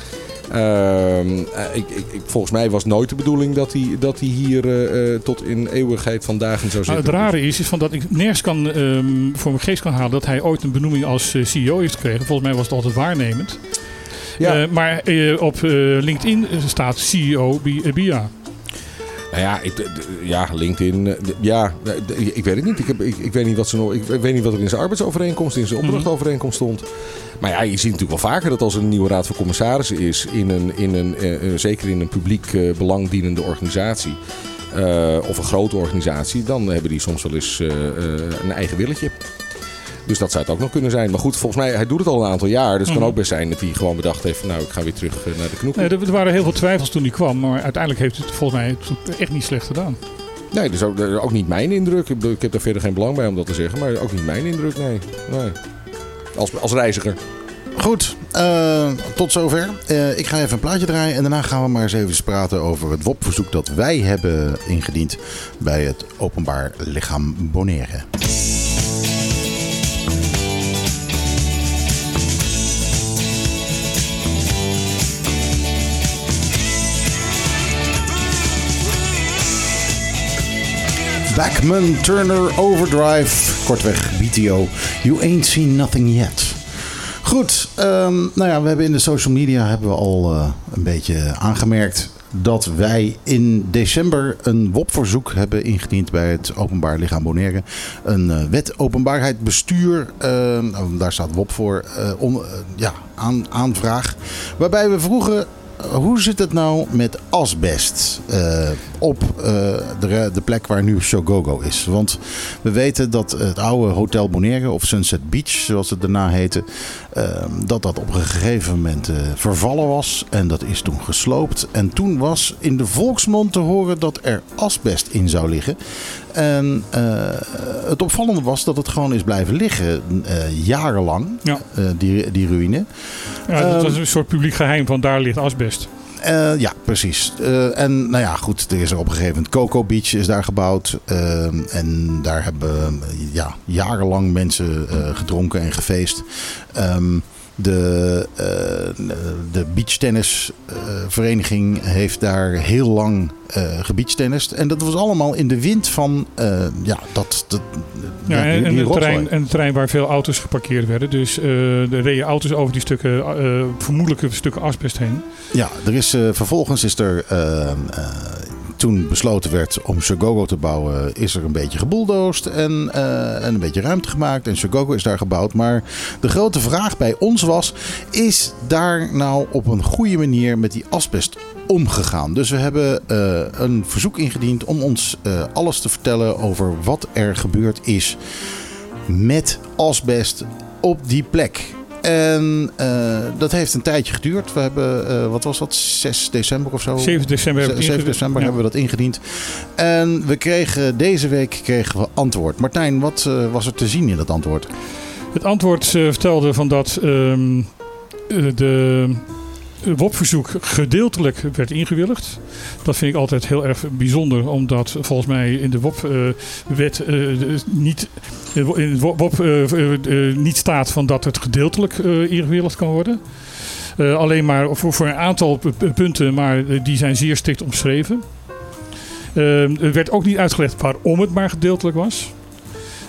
Ehm, eh, ik, ik, ik- volgens mij was nooit de bedoeling dat hij, dat hij hier eh, eh, tot in eeuwigheid van dagen zou Nou, zitten. het rare is, is van dat ik nergens kan, ehm, voor mijn geest kan halen dat hij ooit een benoeming als CEO heeft gekregen. Volgens mij was het altijd waarnemend. Ja. Maar op LinkedIn staat CEO Bi- BIA. Nou ja, ik, ja, LinkedIn. eh, Ja, ik weet het niet. Ik, heb, ik, ik weet niet wat ze. Ik weet niet wat er in zijn arbeidsovereenkomst, in zijn Mhm. opdrachtovereenkomst stond. Maar ja, je ziet natuurlijk wel vaker dat als er een nieuwe raad van commissarissen is, in een, in een, eh, eh, zeker in een publiek eh, belangdienende organisatie. of een grote organisatie, dan hebben die soms wel eens een eigen willetje. Dus dat zou het ook nog kunnen zijn. Maar goed, volgens mij, hij doet het al een aantal jaar. Dus het Mhm. kan ook best zijn dat hij gewoon bedacht heeft van nou, ik ga weer terug eh, naar de knoep. Nee, er, waren heel veel twijfels toen hij kwam. Maar uiteindelijk heeft het volgens mij echt niet slecht gedaan. Nee, dat is ook, is ook niet mijn indruk. Ik, heb daar verder geen belang bij om dat te zeggen. Maar ook niet mijn indruk, nee. nee. Als, als reiziger. Goed, eh, tot zover. Eh, ik ga even een plaatje draaien en daarna gaan we maar eens even praten over het WOP-verzoek dat wij hebben ingediend bij het Openbaar Lichaam Bonaire. Backman Turner Overdrive, kortweg BTO. You ain't seen nothing yet. Goed, ehm, nou ja, we hebben in de social media hebben we al eh, een beetje aangemerkt dat wij in december een WOP-verzoek hebben ingediend bij het Openbaar Lichaam Bonaire. Een eh, wet openbaarheid bestuur, eh, nou, daar staat WOP voor, eh, ja, aan, aanvraag. Waarbij we vroegen, hoe zit het nou met asbest eh, op eh, de, de plek waar nu Shogogo is? Want we weten dat het oude Hotel Bonaire of Sunset Beach, zoals het daarna heette, eh, dat dat op een gegeven moment eh, vervallen was. En dat is toen gesloopt. En toen was in de volksmond te horen dat er asbest in zou liggen. En eh, het opvallende was dat het gewoon is blijven liggen eh, jarenlang, Ja. eh, die, die ruïne. Ja, dat Ehm, was een soort publiek geheim van daar ligt asbest. Ja, precies. En nou ja, goed, er is er op een gegeven moment Coco Beach is daar gebouwd. Eh, en daar hebben ja, jarenlang mensen gedronken en gefeest. Ehm, de, eh de beachtennisvereniging heeft daar heel lang eh gebeachtennist. En dat was allemaal in de wind van eh, ja, dat, dat, Ja, die- en, die een terrein, en een terrein waar veel auto's geparkeerd werden. Dus eh er reden auto's over die stukken, eh, vermoedelijke stukken asbest heen. Ja, er is, eh, vervolgens is er, eh, eh, toen besloten werd om Shogogo te bouwen, is er een beetje gebuldoosd en, eh, en een beetje ruimte gemaakt. En Shogogo is daar gebouwd. Maar de grote vraag bij ons was, is daar nou op een goede manier met die asbest omgegaan? Dus we hebben eh, een verzoek ingediend om ons eh, alles te vertellen over wat er gebeurd is met asbest op die plek. En eh, dat heeft een tijdje geduurd. We hebben, eh, wat was dat, 6 december of zo? 7 december hebben we 7 het ingediend. december Ja. hebben we dat ingediend. En we kregen, deze week kregen we antwoord. Martijn, wat eh, was er te zien in dat antwoord? Het antwoord vertelde van dat ehm, eh, de WOP-verzoek gedeeltelijk werd ingewilligd. Dat vind ik altijd heel erg bijzonder, omdat volgens mij in de WOP-wet niet, in de WOP eh, eh, niet staat van dat het gedeeltelijk eh, ingewilligd kan worden. Eh, alleen maar voor, een aantal punten, maar eh, die zijn zeer strikt omschreven. Ehm, er werd ook niet uitgelegd waarom het maar gedeeltelijk was.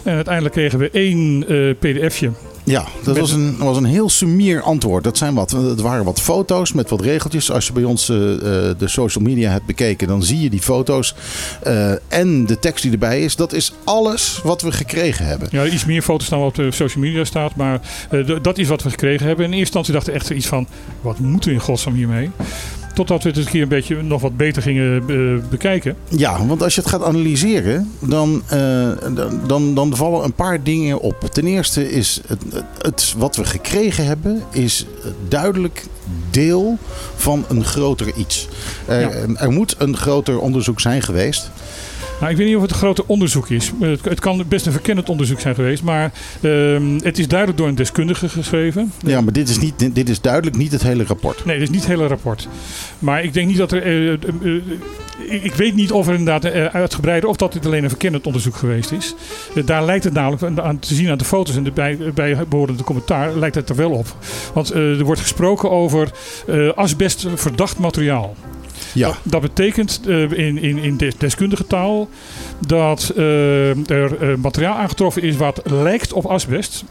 En uiteindelijk kregen we één eh, pdfje. Ja, dat was een, was een heel sumier antwoord. Dat zijn wat, het waren wat foto's met wat regeltjes. Als je bij ons eh, eh, de social media hebt bekeken, dan zie je die foto's. eh, en de tekst die erbij is. Dat is alles wat we gekregen hebben. Ja, iets meer foto's dan wat op de social media staat. Maar dat is wat we gekregen hebben. In eerste instantie dachten we echt iets van... Wat moeten we in godsnaam hiermee? Totdat we het een keer een beetje nog wat beter gingen eh, bekijken. Ja, want als je het gaat analyseren, dan, eh, dan, dan, dan vallen een paar dingen op. Ten eerste is het, het, het wat we gekregen hebben, is duidelijk deel van een groter iets. Er, Ja. er moet een groter onderzoek zijn geweest. Nou, ik weet niet of het een grote onderzoek is. Eh, Het, het kan best een verkennend onderzoek zijn geweest. Maar ehm, het is duidelijk door een deskundige geschreven. Ja, maar dit is, niet, dit- dit is duidelijk niet het hele rapport. Nee, dit is niet het hele rapport. Maar ik denk niet dat er. eh, eh, ik- weet niet of er inderdaad uitgebreider. of dat dit alleen een verkennend onderzoek geweest is. Daar lijkt het namelijk aan- te zien aan de foto's en de bij, bijbehorende commentaar. lijkt het er wel op. Want er wordt gesproken over asbest verdacht materiaal. Ja, Dat, betekent eh, in, in, in des- deskundige taal dat eh, er eh, materiaal aangetroffen is wat lijkt op asbest.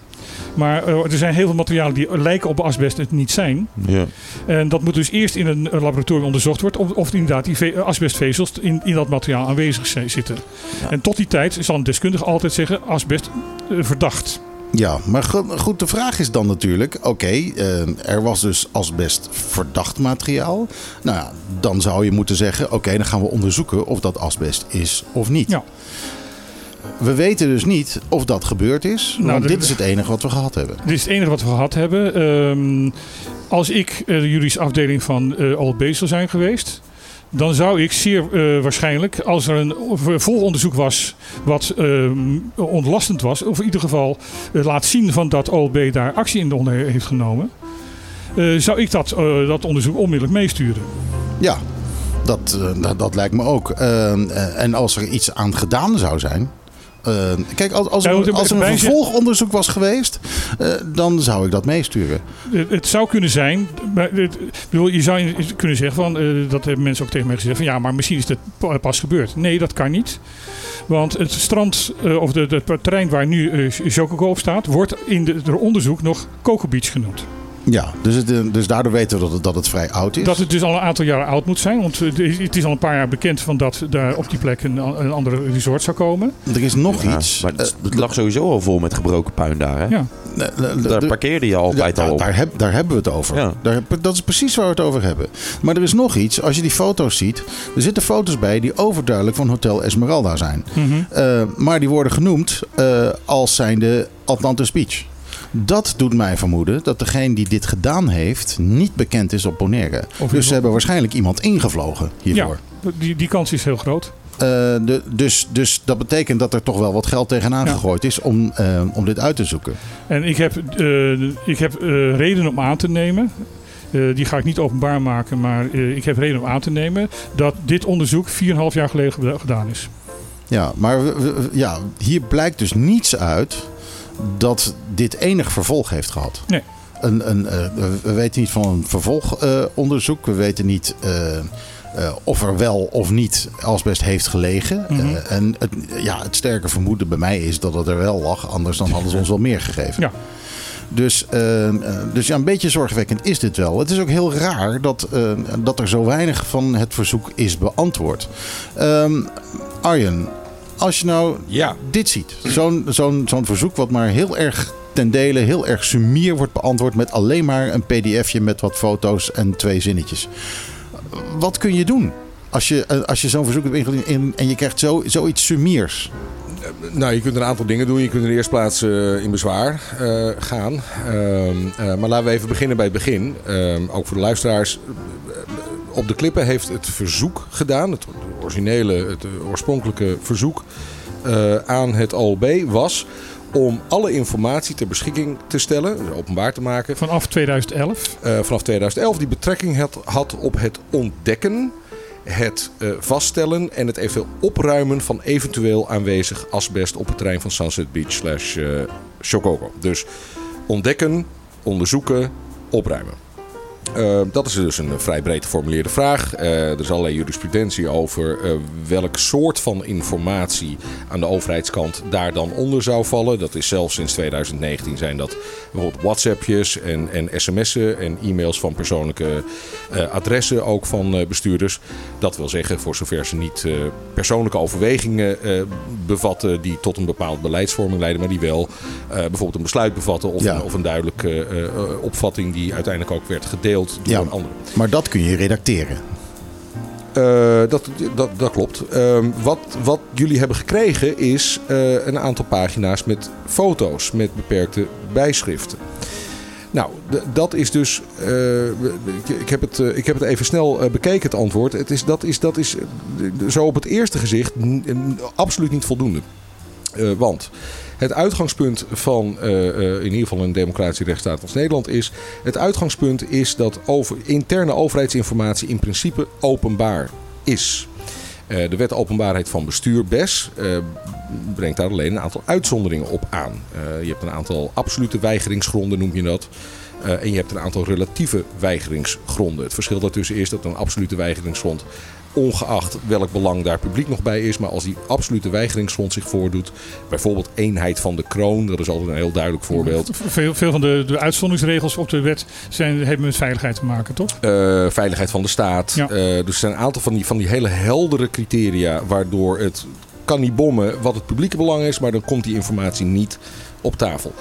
Maar er zijn heel veel materialen die lijken op asbest en het niet zijn. Ja. En dat moet dus eerst in een, laboratorium onderzocht worden of, of inderdaad die ve- asbestvezels in, in dat materiaal aanwezig zijn, zitten. En tot die tijd zal een deskundige altijd zeggen asbest verdacht. Ja maar go- goed, de vraag is dan natuurlijk: oké, eh, er was dus asbest verdacht materiaal. Nou ja, dan zou je moeten zeggen: oké, dan gaan we onderzoeken of dat asbest is of niet. Ja. We weten dus niet of dat gebeurd is, Nou, want dit is het enige wat we gehad hebben. Dit is het enige wat we gehad hebben. Ehm, als ik eh, de juridische afdeling van eh OLB zou zijn geweest, dan zou ik zeer eh, waarschijnlijk, als er een volonderzoek was wat ehm, ontlastend was, of in ieder geval eh, laat zien van dat OLB daar actie in onder heeft genomen, eh, zou ik dat, eh, dat onderzoek onmiddellijk meesturen. Ja, dat, eh, dat, dat lijkt me ook. Eh, eh, en als er iets aan gedaan zou zijn. Eh, kijk, als, als, er, als er een vervolgonderzoek was geweest, eh, dan zou ik dat meesturen. Het zou kunnen zijn, maar het- bedoel, je zou kunnen zeggen van, eh, dat hebben mensen ook tegen mij gezegd, van ja, maar misschien is dit pa- pas gebeurd. Nee, dat kan niet. Want het strand, of de, het terrein waar nu Chocogo op staat, wordt in de, het onderzoek nog Coco Beach genoemd. Ja, dus, het, eh, dus daardoor weten we dat het, dat het vrij oud is. Dat het dus al een aantal jaren oud moet zijn. Want eh, het is al een paar jaar bekend van dat daar op die plek een, een andere resort zou komen. Er is nog Ja, iets. maar het, het lag sowieso al vol met gebroken puin daar. Hè? Ja. Eh, eh, eh, Daar de- parkeerde je altijd Ja, al op. daar, heb, daar hebben we het over. Ja. Daar, dat is precies waar we het over hebben. Maar er is nog iets. Als je die foto's ziet. Er zitten foto's bij die overduidelijk van Hotel Esmeralda zijn. Mhm. Eh, maar die worden genoemd eh, als zijnde Atlantis Beach. Dat doet mij vermoeden dat degene die dit gedaan heeft niet bekend is op Bonaire. Of Dus ze hebben waarschijnlijk iemand ingevlogen hiervoor. Die, die kans is heel groot. Eh, de, dus, dus dat betekent dat er toch wel wat geld tegenaan Ja. gegooid is om, eh, om dit uit te zoeken. En ik heb, eh, ik heb reden om aan te nemen. die ga ik niet openbaar maken, maar ik heb reden om aan te nemen dat dit onderzoek 4,5 jaar geleden geda- gedaan is. Ja, maar ja, hier blijkt dus niets uit dat dit enig vervolg heeft gehad. Nee. Een, een, eh, we- we weten niet van een vervolgonderzoek. we weten niet eh, eh, of er wel of niet asbest heeft gelegen. Mhm. En het, ja, het sterke vermoeden bij mij is dat het er wel lag. Anders dan hadden ze ons wel meer gegeven. Ja. Dus, dus ja, een beetje zorgwekkend is dit wel. Het is ook heel raar dat, dat er zo weinig van het verzoek is beantwoord. Ehm, Arjen, als je nou Ja. dit ziet, zo'n zo'n zo'n verzoek wat maar heel erg ten dele, heel erg sumier wordt beantwoord met alleen maar een pdfje met wat foto's en twee zinnetjes. Wat kun je doen als je, als je zo'n verzoek hebt ingediend in- en je krijgt zo, zoiets sumiers? Nou, je kunt een aantal dingen doen. Je kunt in de eerste plaats eh, in bezwaar eh, gaan. Ehm, eh, maar laten we even beginnen bij het begin. Ehm, ook voor de luisteraars. Eh, Op de klippen heeft het verzoek gedaan. Het originele, het oorspronkelijke verzoek eh, aan het OLB was om alle informatie ter beschikking te stellen, dus openbaar te maken, Vanaf 2011. eh, vanaf 2011 die betrekking had, had op het ontdekken, het eh, vaststellen en het eventueel opruimen van eventueel aanwezig asbest op het terrein van Sunset Beach slash eh, Shokoko. Dus ontdekken, onderzoeken, opruimen. Eh, dat is dus een vrij breed geformuleerde vraag. Eh, er is allerlei jurisprudentie over eh, welk soort van informatie aan de overheidskant daar dan onder zou vallen. Dat is zelfs sinds 2019 zijn dat bijvoorbeeld WhatsAppjes en, en sms'en en e-mails van persoonlijke adressen ook van bestuurders. Dat wil zeggen, voor zover ze niet persoonlijke overwegingen bevatten die tot een bepaalde beleidsvorming leiden, maar die wel bijvoorbeeld een besluit bevatten of, Ja. een, of een duidelijke opvatting die uiteindelijk ook werd gedeeld door Ja. een ander. Maar dat kun je redacteren. Eh, dat, dat, dat klopt. Ehm, wat, wat jullie hebben gekregen is eh, een aantal pagina's met foto's met beperkte bijschriften. Nou, dat is dus. eh, ik, heb het, ik heb het even snel bekeken, het antwoord. Het is, dat is, dat is zo op het eerste gezicht absoluut niet voldoende. Want het uitgangspunt van eh, eh, in ieder geval een democratische rechtsstaat als Nederland is. Het uitgangspunt is dat over, interne overheidsinformatie in principe openbaar is. Eh, de wet openbaarheid van bestuur, BES, brengt daar alleen een aantal uitzonderingen op aan. Je hebt een aantal absolute weigeringsgronden, noem je dat. En je hebt een aantal relatieve weigeringsgronden. Het verschil daartussen is dat een absolute weigeringsgrond, ongeacht welk belang daar publiek nog bij is, maar als die absolute weigeringsgrond zich voordoet, bijvoorbeeld eenheid van de kroon, dat is altijd een heel duidelijk voorbeeld. Veel, veel van de, de uitzonderingsregels op de wet zijn, hebben met veiligheid te maken, toch? Eh, veiligheid van de staat. Ja. Eh, dus er zijn een aantal van die, van die hele heldere criteria waardoor het kan niet bommen wat het publieke belang is, maar dan komt die informatie niet op tafel.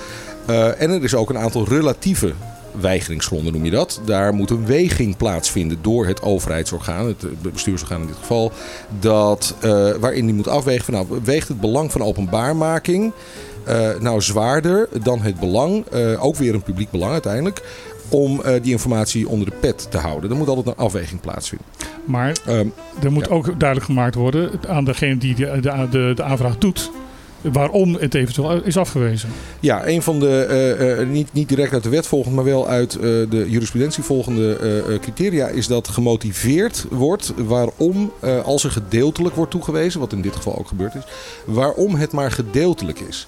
Eh, en er is ook een aantal relatieve weigeringsgronden, noem je dat. Daar moet een weging plaatsvinden door het overheidsorgaan, het eh, bestuursorgaan in dit geval, dat, eh, waarin die moet afwegen van nou, weegt het belang van openbaarmaking eh, nou zwaarder dan het belang, ook weer een publiek belang uiteindelijk, om die informatie onder de pet te houden. Er moet altijd een afweging plaatsvinden. Maar Ehm, er moet Ja. ook duidelijk gemaakt worden aan degene die de, de, de, de aanvraag doet. Waarom het eventueel is afgewezen. ja, een van de, eh, eh, niet, niet direct uit de wet volgend, maar wel uit eh, de jurisprudentie volgende criteria, is dat gemotiveerd wordt waarom, als er gedeeltelijk wordt toegewezen, wat in dit geval ook gebeurd is, waarom het maar gedeeltelijk is.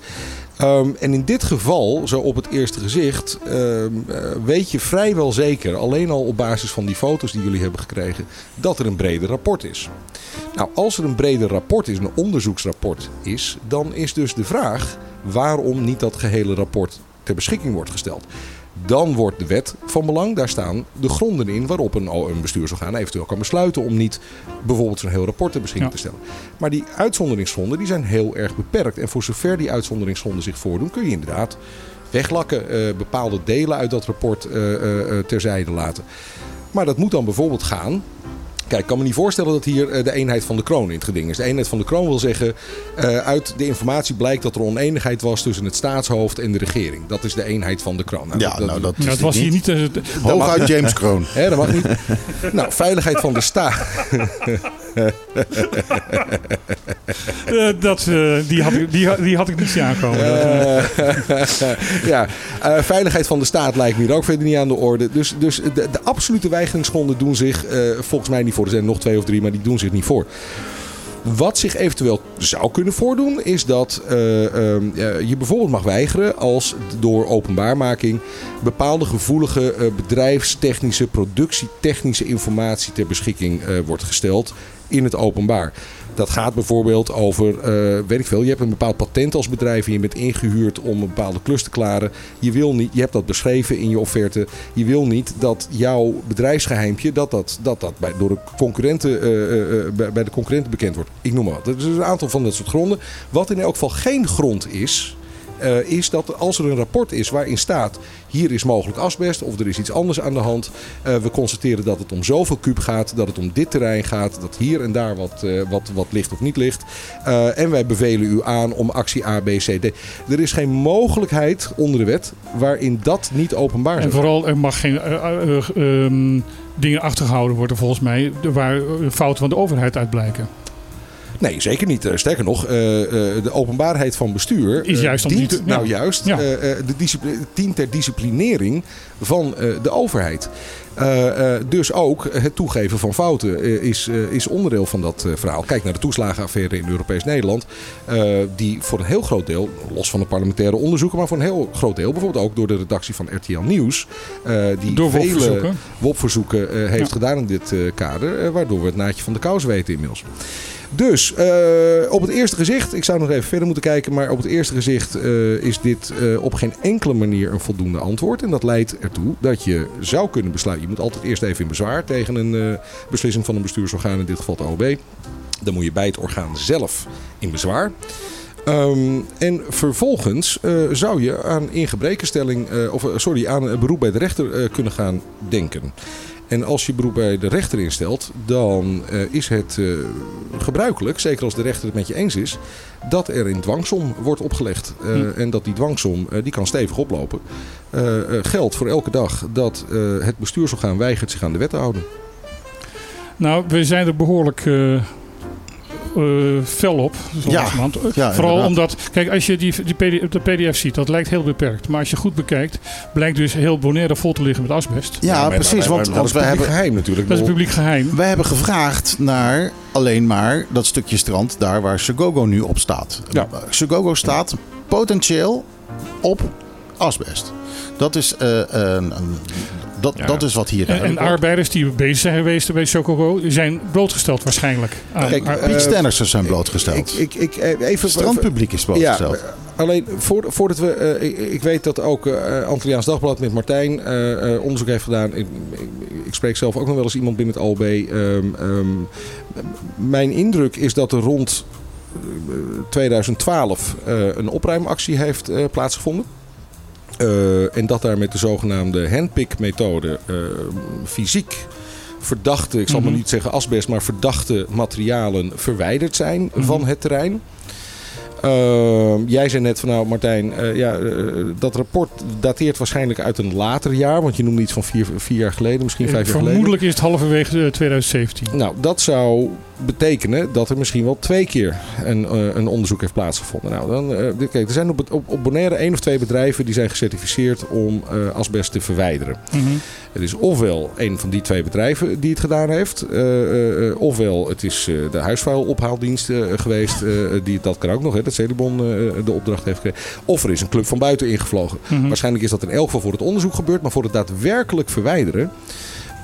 Ehm, en in dit geval, zo op het eerste gezicht, ehm, eh, weet je vrijwel zeker, alleen al op basis van die foto's die jullie hebben gekregen, dat er een breder rapport is. Nou, als er een breder rapport is, een onderzoeksrapport is, dan is dus de vraag waarom niet dat gehele rapport ter beschikking wordt gesteld. Dan wordt de wet van belang. Daar staan de gronden in waarop een, een bestuursorgaan eventueel kan besluiten om niet bijvoorbeeld zo'n heel rapport ter beschikking Ja. te stellen. Maar die uitzonderingsgronden die zijn heel erg beperkt. En voor zover die uitzonderingsgronden zich voordoen, kun je inderdaad weglakken, eh, bepaalde delen uit dat rapport eh, eh, terzijde laten. Maar dat moet dan bijvoorbeeld gaan. Kijk, ik kan me niet voorstellen dat hier eh, de eenheid van de kroon in het geding is. De eenheid van de kroon wil zeggen, eh, uit de informatie blijkt dat er oneenigheid was tussen het staatshoofd en de regering. Dat is de eenheid van de kroon. Nou, Ja, nou dat het was hier niet... eh, de- Hooguit James Kroon. Hè, dat mag niet. nou, veiligheid van de staat. eh, dat, eh, die, had ik, die, had- die had ik niet zien aankomen. Eh, ja, veiligheid van de staat lijkt me hier ook verder niet aan de orde. Dus, dus de, de absolute weigeringsgronden doen zich volgens mij niet voor. Er zijn nog twee of drie, maar die doen zich niet voor. Wat zich eventueel zou kunnen voordoen, is dat eh, ehm, eh, je bijvoorbeeld mag weigeren als door openbaarmaking bepaalde gevoelige eh, bedrijfstechnische, productietechnische informatie ter beschikking wordt gesteld in het openbaar. Dat gaat bijvoorbeeld over, eh, weet ik veel, je hebt een bepaald patent als bedrijf en je bent ingehuurd om een bepaalde klus te klaren. Je, wil niet, je hebt dat beschreven in je offerte. Je wil niet dat jouw bedrijfsgeheimpje, dat dat, dat, dat door de concurrenten, eh, eh, bij de concurrenten bekend wordt. Ik noem maar wat. Er is een aantal van dat soort gronden. Wat in elk geval geen grond is, eh, is dat als er een rapport is waarin staat... hier is mogelijk asbest of er is iets anders aan de hand... eh, we constateren dat het om zoveel kuub gaat, dat het om dit terrein gaat... dat hier en daar wat, eh, wat, wat ligt of niet ligt. En wij bevelen u aan om actie A, B, C, D. Er is geen mogelijkheid onder de wet waarin dat niet openbaar En zou vooral, er mag geen eh, eh, eh, ehm, dingen achtergehouden worden volgens mij... waar fouten van de overheid uit blijken. Nee, zeker niet. Eh, Sterker nog, eh, eh, de openbaarheid van bestuur Is juist om dient, te- nou ja. juist, Ja. de dient ter disciplinering van de overheid. Dus ook het toegeven van fouten is, is onderdeel van dat verhaal. Kijk naar de toeslagenaffaire in Europees Nederland. die voor een heel groot deel, los van de parlementaire onderzoeken, maar voor een heel groot deel, bijvoorbeeld ook door de redactie van RTL Nieuws, die Door vele WOP-verzoeken. Heeft Ja. gedaan in dit kader, waardoor we het naadje van de kous weten inmiddels. Dus eh, op het eerste gezicht, ik zou nog even verder moeten kijken, maar op het eerste gezicht eh, is dit eh, op geen enkele manier een voldoende antwoord. En dat leidt ertoe dat je zou kunnen besluiten. Je moet altijd eerst even in bezwaar tegen een beslissing van een bestuursorgaan, in dit geval de OB. Dan moet je bij het orgaan zelf in bezwaar. Ehm, en vervolgens zou je aan ingebrekenstelling, of sorry, aan beroep bij de rechter kunnen gaan denken. En als je beroep bij de rechter instelt, dan eh, is het eh, gebruikelijk, zeker als de rechter het met je eens is, dat er een dwangsom wordt opgelegd. Eh, Hm. En dat die dwangsom, die kan stevig oplopen. Geldt voor elke dag dat het bestuursorgaan weigert zich aan de wet te houden. Nou, we zijn er behoorlijk eh, eh, fel op. zo Ja. Eh, ja, Vooral omdat, kijk, als je die, die PDF, de PDF ziet, dat lijkt heel beperkt. Maar als je goed bekijkt, blijkt dus heel Bonaire vol te liggen met asbest. Ja, maar- precies. maar- maar Want, dat want is we publiek hebben, geheim natuurlijk. Dat is publiek geheim. wij hebben gevraagd naar alleen maar dat stukje strand daar waar Segogo nu op staat. Ja. Segogo staat potentieel op asbest. Dat is, eh, een, een- dat, Ja. dat is wat hier En, en arbeiders die bezig zijn geweest bij Chocobo, zijn blootgesteld waarschijnlijk. aan- Kijk, aan- eh, Piet Stenners zijn blootgesteld. Ik, ik, ik, eh, even, Het strandpubliek is Ja, blootgesteld. alleen voor, voordat we. eh, ik, ik weet dat ook eh Antilliaans Dagblad met Martijn eh, eh, onderzoek heeft gedaan. Ik, ik, ik spreek zelf ook nog wel eens iemand binnen het OLB. Ehm, ehm, mijn indruk is dat er rond eh, 2012 eh, een opruimactie heeft eh, plaatsgevonden. Eh, en dat daar met de zogenaamde handpick-methode eh, fysiek verdachte, ik zal Mhm. maar niet zeggen asbest, maar verdachte materialen verwijderd zijn Mhm. van het terrein. Ehm, jij zei net van nou Martijn, eh, ja, dat rapport dateert waarschijnlijk uit een later jaar, want je noemde iets van vier, vier jaar geleden, misschien vijf jaar geleden. Vermoedelijk is het halverwege eh, 2017. Nou, dat zou betekenen dat er misschien wel twee keer een, eh, een onderzoek heeft plaatsgevonden. Nou, dan, eh, kijk, er zijn op, op, op Bonaire één of twee bedrijven die zijn gecertificeerd om eh, asbest te verwijderen. Mhm. Het is ofwel een van die twee bedrijven die het gedaan heeft, ofwel het is de huisvuilophaaldienst geweest, die dat kan ook nog, hè, dat Celibon de opdracht heeft gekregen. Of er is een club van buiten ingevlogen. Mhm. Waarschijnlijk is dat in elk geval voor het onderzoek gebeurd, maar voor het daadwerkelijk verwijderen.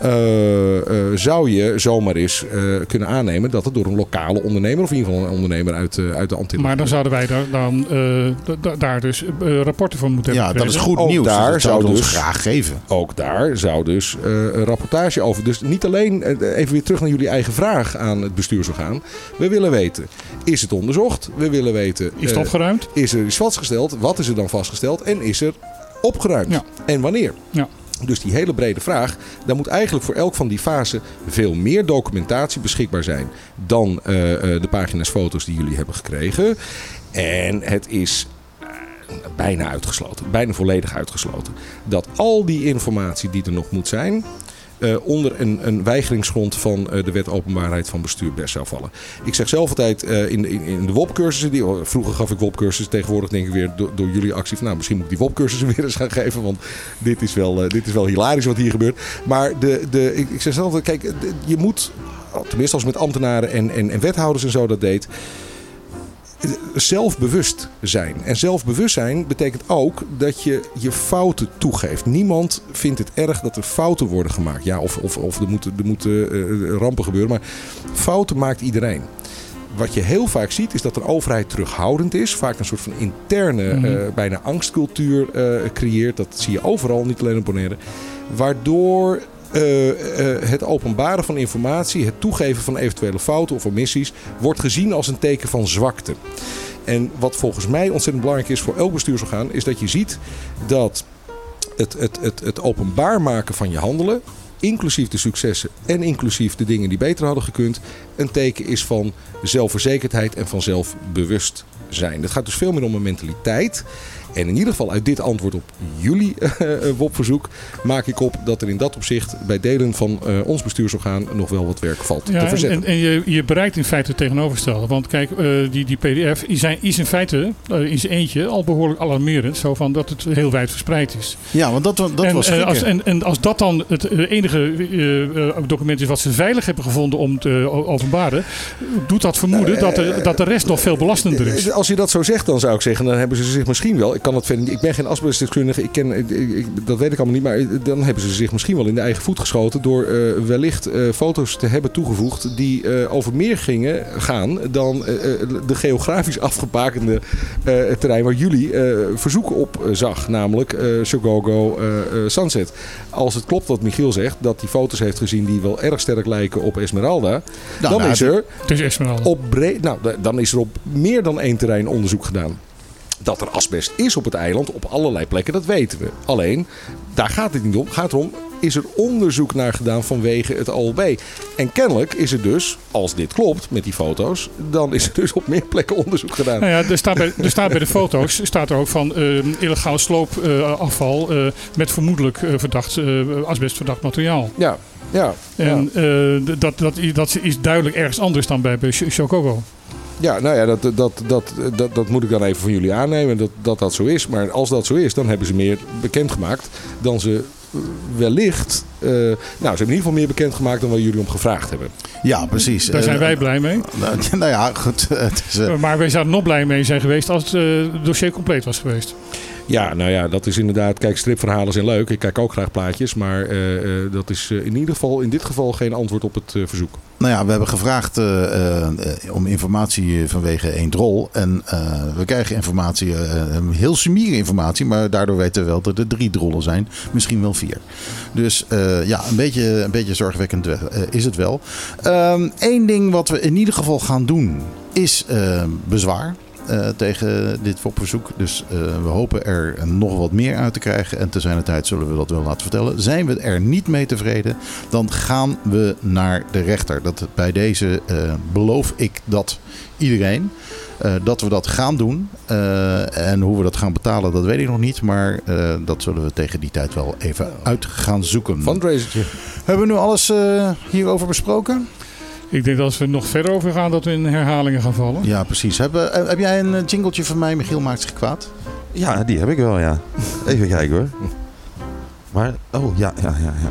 Eh, eh, zou je zomaar eens eh, kunnen aannemen dat het door een lokale ondernemer, of in ieder geval een ondernemer uit, eh, uit de Antillen. Maar dan zouden wij daar, dan, eh, da- da- daar dus rapporten van moeten Ja, hebben. dat is goed Ook nieuws. daar dat zou zouden we ons dus- graag geven. Ook daar zou dus eh, een rapportage over. Dus niet alleen, even weer terug naar jullie eigen vraag aan het bestuursorgaan. We willen weten, is het onderzocht? We willen weten, Is het opgeruimd? is er iets vastgesteld? Wat is er dan vastgesteld? En is er opgeruimd? Ja. En wanneer? Ja. Dus die hele brede vraag, daar moet eigenlijk voor elk van die fasen veel meer documentatie beschikbaar zijn dan eh, eh, de pagina's foto's die jullie hebben gekregen. En het is eh, bijna uitgesloten, bijna volledig uitgesloten, dat al die informatie die er nog moet zijn, onder een, een weigeringsgrond van eh, de wet openbaarheid van bestuur best zou vallen. Ik zeg zelf altijd eh, in, in, in de WOP-cursussen, die, oh, vroeger gaf ik WOP-cursussen, tegenwoordig denk ik weer door, jullie actie van nou misschien moet ik die WOP-cursussen weer eens gaan geven, want dit is wel, eh, dit is wel hilarisch wat hier gebeurt. Maar de, de, ik, zeg zelf altijd, kijk, je moet, tenminste als met ambtenaren en, en, en wethouders en zo dat deed, zelfbewust zijn. En zelfbewustzijn betekent ook dat je je fouten toegeeft. Niemand vindt het erg dat er fouten worden gemaakt. Ja, of, of, of er moeten, er moeten eh, rampen gebeuren. Maar fouten maakt iedereen. Wat je heel vaak ziet is dat de overheid terughoudend is. Vaak een soort van interne, Mhm. eh, bijna angstcultuur eh, creëert. Dat zie je overal, niet alleen op Bonaire. Waardoor eh, eh, het openbaren van informatie, het toegeven van eventuele fouten of omissies, wordt gezien als een teken van zwakte. En wat volgens mij ontzettend belangrijk is voor elk bestuursorgaan, is dat je ziet dat het, het, het, het openbaar maken van je handelen, inclusief de successen en inclusief de dingen die beter hadden gekund, een teken is van zelfverzekerdheid en van zelfbewustzijn. zijn. Het gaat dus veel meer om een mentaliteit. En in ieder geval uit dit antwoord op jullie eh, WOP-verzoek maak ik op dat er in dat opzicht bij delen van eh, ons bestuursorgaan nog wel wat werk valt te Ja, en, verzetten. en, en je, je bereikt in feite het tegenovergestelde. Want kijk, eh, die, die PDF is, zijn, is in feite eh, in zijn eentje al behoorlijk alarmerend. Zo van dat het heel wijd verspreid is. Ja, want dat, dat en, was eh, als, schrikken. en, en als dat dan het eh, enige eh, eh, document is wat ze veilig hebben gevonden om te openbaren, doet dat vermoeden dat, er, dat de rest nog veel belastender is. Als je dat zo zegt, dan zou ik zeggen, dan hebben ze zich misschien wel. Ik kan het verder niet. Ik ben geen asbestdeskundige. Ik ken, ik, ik- dat weet ik allemaal niet. Maar dan hebben ze zich misschien wel in de eigen voet geschoten door eh, wellicht eh, foto's te hebben toegevoegd die eh, over meer gingen gaan dan de geografisch afgebakende eh, terrein waar jullie eh, verzoeken op zag, namelijk eh Shogogo eh, eh, Sunset. Als het klopt wat Michiel zegt, dat hij foto's heeft gezien die wel erg sterk lijken op Esmeralda, Nou, dan nou, is er Het is Esmeralda. op breed, nou, da- dan is er op meer dan één terrein onderzoek gedaan. Dat er asbest is op het eiland, op allerlei plekken, dat weten we. Alleen, daar gaat het niet om. Het gaat erom, is er onderzoek naar gedaan vanwege het OLB? En kennelijk is er dus, als dit klopt met die foto's, dan is er dus op meer plekken onderzoek gedaan. Nou ja, er staat bij, er staat bij de foto's staat er ook van eh, illegaal sloopafval eh, met vermoedelijk eh, verdacht, asbestverdacht materiaal. Ja, ja. En dat, dat, dat is duidelijk ergens anders dan bij, bij. Ja, nou ja, dat, dat, dat, dat, dat moet ik dan even van jullie aannemen, dat, dat dat zo is. Maar als dat zo is, dan hebben ze meer bekendgemaakt dan ze eh, wellicht... eh, nou, ze hebben in ieder geval meer bekendgemaakt dan waar jullie om gevraagd hebben. Ja, precies. Daar zijn Eh, wij blij mee. Nou, nou ja, goed. Het is, eh, Maar wij zouden nog blij mee zijn geweest als het eh, dossier compleet was geweest. Ja, nou ja, dat is inderdaad. Kijk, stripverhalen zijn leuk. Ik kijk ook graag plaatjes. Maar eh, eh, dat is eh, in ieder geval in dit geval geen antwoord op het verzoek. Nou ja, we hebben gevraagd om informatie vanwege één drol. En we krijgen informatie, heel sumiere informatie. Maar daardoor weten we wel dat er drie drollen zijn. Misschien wel vier. Dus ja, een beetje, een beetje zorgwekkend is het wel. Eén ding wat we in ieder geval gaan doen is bezwaar. Eh, tegen dit WOP-verzoek. Dus eh, we hopen er nog wat meer uit te krijgen. En te zijn de tijd zullen we dat wel laten vertellen. Zijn we er niet mee tevreden, dan gaan we naar de rechter. Dat, bij deze eh, beloof ik dat iedereen. dat we dat gaan doen. En hoe we dat gaan betalen, dat weet ik nog niet. Maar dat zullen we tegen die tijd wel even uit gaan zoeken. Fundraisertje. Hebben we nu alles hierover besproken? Ik denk dat als we nog verder over gaan, dat we in herhalingen gaan vallen. Ja, precies. Heb, eh, heb jij een eh, jingletje van mij? Michiel maakt zich kwaad. Ja, die heb ik wel, ja. Even kijken hoor. Maar, oh ja, ja, ja. ja.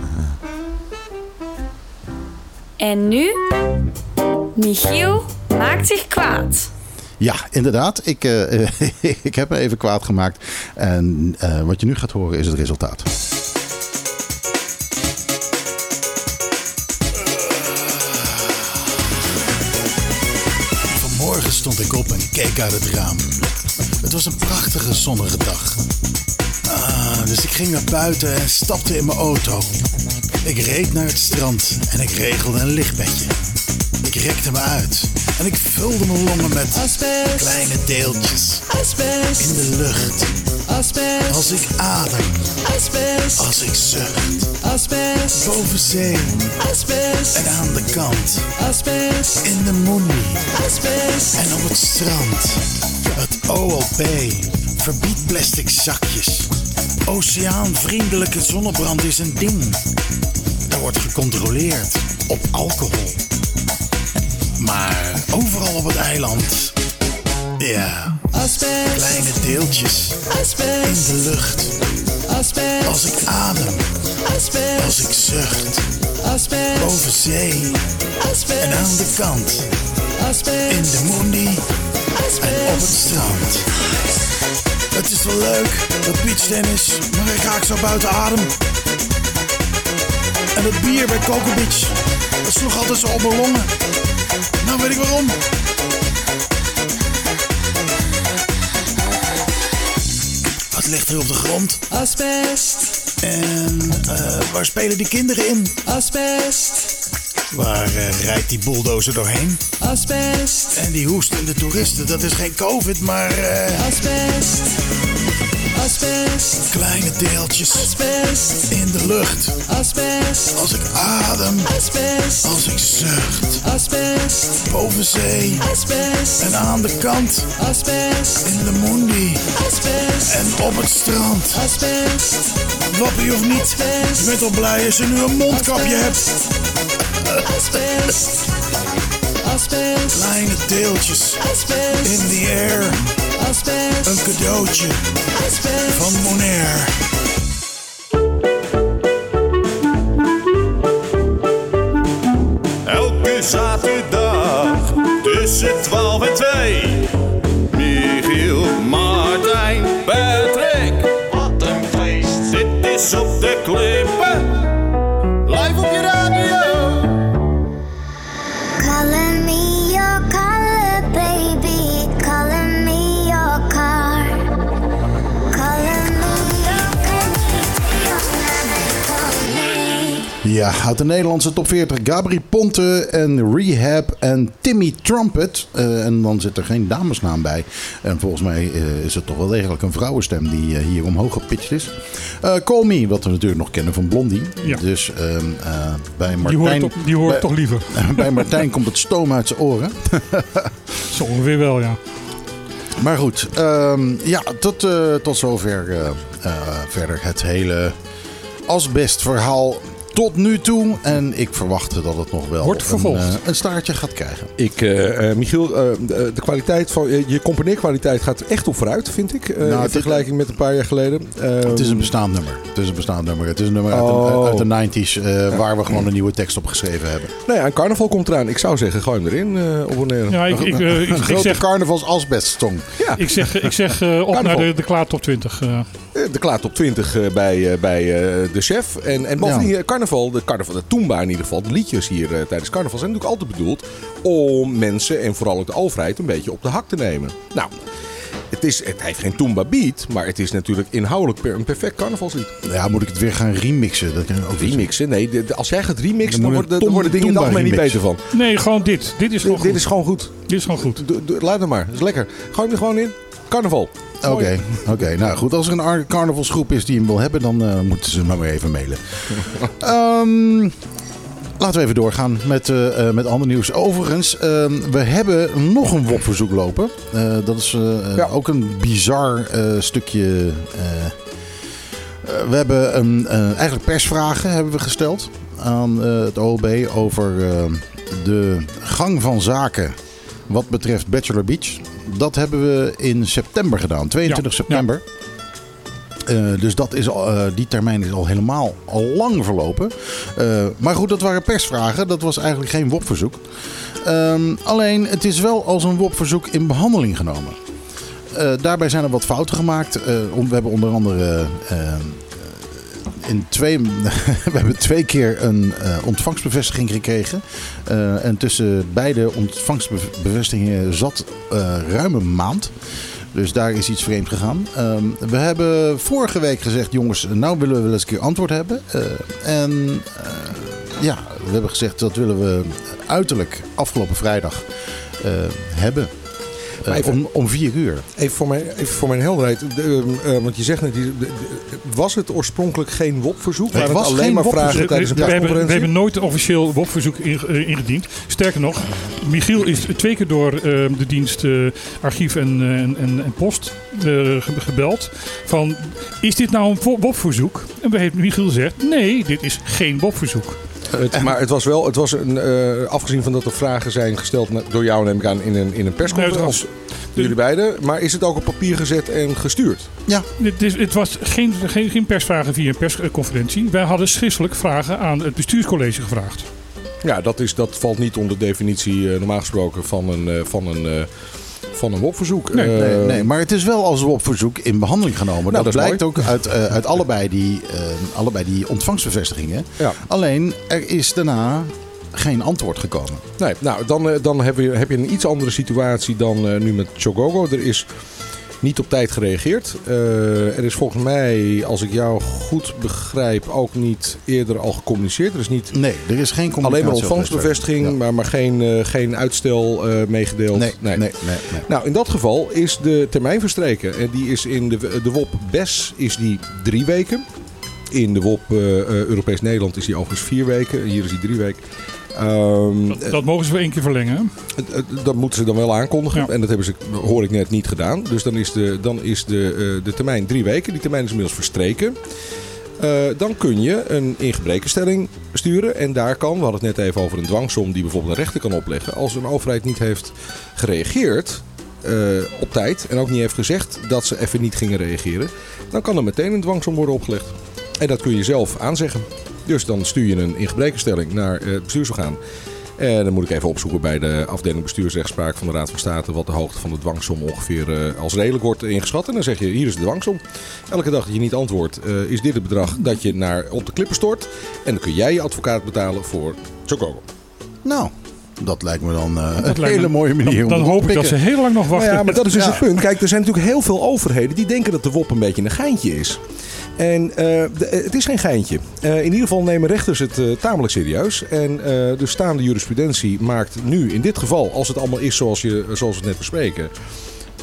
En nu? Michiel maakt zich kwaad. Ja, inderdaad. Ik, eh, ik heb me even kwaad gemaakt. En eh, wat je nu gaat horen is het resultaat. Vanmorgen stond ik op en keek uit het raam. Het was een prachtige zonnige dag. Ah, dus ik ging naar buiten en stapte in mijn auto. Ik reed naar het strand en ik regelde een lichtbedje. Ik rekte me uit en ik vulde mijn longen met kleine deeltjes in de lucht. Als ik adem, als ik zucht, boven zee en aan de kant, in de moenie en op het strand. Het OLP verbiedt plastic zakjes. Oceaanvriendelijke zonnebrand is een ding. Er wordt gecontroleerd op alcohol. Maar overal op het eiland. Ja. Kleine deeltjes. In de lucht. Als ik adem. Als ik zucht. Boven zee. En aan de kant. In de moenie. En op het strand. Het is wel leuk, dat beachtennis, maar ik raak zo buiten adem. En dat bier bij Coco Beach, dat sloeg altijd zo op mijn longen. Nou weet ik waarom. Wat ligt er op de grond? Asbest, En eh, waar spelen die kinderen in? asbest, Waar eh, rijdt die bulldozer doorheen? asbest, En die hoestende toeristen, dat is geen covid, maar... eh, asbest, asbest, klein Kleine deeltjes asbest, in de lucht. asbest, Als ik adem, asbest, als ik zucht. asbest, Boven zee asbest, en aan de kant. asbest, In de asbest, en op het strand. asbest, Wappie of niet, je bent al blij als je nu een mondkapje hebt. asbest, asbest, Kleine deeltjes asbest, in the air. Asbest, Een cadeautje asbest. van Monair. Elke zaterdag Ja, uit de Nederlandse top 40. Gabri Ponte en Rehab en Timmy Trumpet. Eh, en dan zit er geen damesnaam bij. En volgens mij eh, is het toch wel degelijk een vrouwenstem die eh, hier omhoog gepitcht is. Call Me, wat we natuurlijk nog kennen van Blondie. Ja. Dus ehm, eh, bij Die Martijn, die hoor ik bij, toch liever. bij Martijn komt het stoom uit zijn oren. Zo ongeveer wel, ja. Maar goed, ehm, ja, tot, tot zover verder het hele asbestverhaal tot nu toe. En ik verwacht dat het nog wel Wordt een, vervolgd. eh, een staartje gaat krijgen. Ik, eh, eh, Michiel, eh, de, de kwaliteit van eh, je componeerkwaliteit gaat er echt op vooruit, vind ik. eh, Nou, in vergelijking met een paar jaar geleden. Het is een Ehm, bestaand nummer. Het is een bestaand nummer. Het is een nummer uit, Oh. de, uit de 90s eh, waar we gewoon een nieuwe tekst op geschreven hebben. nou ja, een carnaval komt eraan. Ik zou zeggen, gooi hem erin, eh abonneren. ja ik, ik, ik, Een ik grote zeg, carnavals asbestsong. ik zeg, ik zeg eh, op Carnaval. naar de, de Klaar Top 20. eh. Eh, De klaar top 20 eh, bij, eh, bij eh, de chef. En, en bovendien, Ja. Carnaval, de carnaval, de Toomba in ieder geval, de liedjes hier eh, tijdens carnaval zijn natuurlijk altijd bedoeld om mensen en vooral ook de overheid een beetje op de hak te nemen. Nou, het, is, het heeft geen Toomba beat, maar het is natuurlijk inhoudelijk per, een perfect carnavalslied. Ja, moet ik het weer gaan remixen? Dat kan ook niet. Remixen? Nee, de- de- als jij gaat remixen, Dan worden, dan worden dingen in het algemeen niet beter van. Nee, gewoon dit. Dit is gewoon Dit goed. is gewoon goed. Dit is gewoon goed. Doe- Luister maar, dat is lekker. Gooi hem er gewoon in. Carnaval. Oké, oké. nou goed. Als er een ar- carnavalsgroep is die hem wil hebben, dan eh, moeten ze maar weer even mailen. Ehm, laten we even doorgaan met, eh, eh, met ander nieuws. Overigens, ehm, we hebben nog een WOP-verzoek lopen. Dat is Ja. ook een bizar stukje... we hebben een, eigenlijk persvragen hebben we gesteld aan het OLB over de gang van zaken wat betreft Bachelor Beach. Dat hebben we in september gedaan, 22 Ja, september. Eh, dus dat is al, eh, die termijn is al helemaal al lang verlopen. Eh, maar goed, dat waren persvragen. Dat was eigenlijk geen WOP-verzoek. Ehm, alleen, het is wel als een WOP-verzoek in behandeling genomen. Daarbij zijn er wat fouten gemaakt. We hebben onder andere in twee, we hebben twee keer een eh, ontvangstbevestiging gekregen. Eh, en tussen beide ontvangstbevestigingen zat eh ruim een maand. Dus daar is iets vreemd gegaan. Ehm, we hebben vorige week gezegd, jongens, nou willen we wel eens een keer antwoord hebben. En ja, we hebben gezegd dat willen we uiterlijk afgelopen vrijdag hebben. Eh, even- om, om vier uur. Even voor mijn, even voor mijn helderheid. De, eh, want je zegt net, was het oorspronkelijk geen WOP-verzoek? Het was het alleen maar vragen tijdens een we, hebben, we hebben nooit officieel WOP-verzoek eh, ingediend. Sterker nog, Michiel is twee keer door eh, de dienst archief en, en, en, post ge- gebeld. Van, is dit nou een WOP-verzoek? En we heeft Michiel gezegd, nee, dit is geen WOP-verzoek. Het- maar het was wel, het was een, eh, afgezien van dat er vragen zijn gesteld door jou neem ik aan in een, in een persconferentie. Jullie beiden. Maar is het ook op papier gezet en gestuurd? Het, is, het was geen, geen, geen persvragen via een persconferentie. Wij hadden schriftelijk vragen aan het bestuurscollege gevraagd. Ja, dat, is, dat valt niet onder definitie eh, normaal gesproken van een, eh, van een, eh, van een WOP-verzoek. Nee, Nee, Eh, nee, maar het is wel als WOP-verzoek in behandeling genomen. Nou, dat, blijkt ook uit, eh, uit allebei, die, eh, allebei die ontvangstbevestigingen. Ja. Alleen, er is daarna geen antwoord gekomen. Nee, nou, dan, dan heb, je, heb je een iets andere situatie dan nu met Chogogo. Er is niet op tijd gereageerd. Eh, er is volgens mij, als ik jou goed begrijp, ook niet eerder al gecommuniceerd. Er is niet Nee, er is geen communicatie. alleen maar ontvangstbevestiging, Ja. maar, maar geen, eh, geen uitstel eh, meegedeeld. Nee, nee, nee. nee, Nou, in dat geval is de termijn verstreken. En die is in de, de WOP BES is die drie weken. In de WOP Europees Nederland is die overigens vier weken. Hier is die drie weken. Ehm, Dat, dat mogen ze voor één keer verlengen. eh, eh, dat moeten ze dan wel aankondigen. Ja. En dat hebben ze, hoor ik net, niet gedaan. Dus dan is de, dan is de, eh, de termijn drie weken. Die termijn is inmiddels verstreken. Eh, dan kun je een ingebrekenstelling sturen. En daar kan, we hadden het net even over een dwangsom die bijvoorbeeld een rechter kan opleggen. Als een overheid niet heeft gereageerd eh, op tijd en ook niet heeft gezegd dat ze even niet gingen reageren, dan kan er meteen een dwangsom worden opgelegd. En dat kun je zelf aanzeggen. Dus dan stuur je een ingebrekenstelling naar eh, het bestuursorgaan. En dan moet ik even opzoeken bij de afdeling bestuursrechtspraak van de Raad van State wat de hoogte van de dwangsom ongeveer eh, als redelijk wordt ingeschat. En dan zeg je, hier is de dwangsom. Elke dag dat je niet antwoordt, eh, is dit het bedrag dat je naar, op de klippen stort. En dan kun jij je advocaat betalen voor Chocobo. Nou, dat lijkt me dan eh, een hele me- mooie manier Dan, om dan hoop ik dat ze heel lang nog wachten. Nou ja, maar dat is dus Ja. het punt. Kijk, er zijn natuurlijk heel veel overheden die denken dat de WOP een beetje een geintje is. En eh, de- het is geen geintje. Eh, in ieder geval nemen rechters het eh, tamelijk serieus. En eh, de staande jurisprudentie maakt nu in dit geval, als het allemaal is zoals, je, zoals we het net bespreken,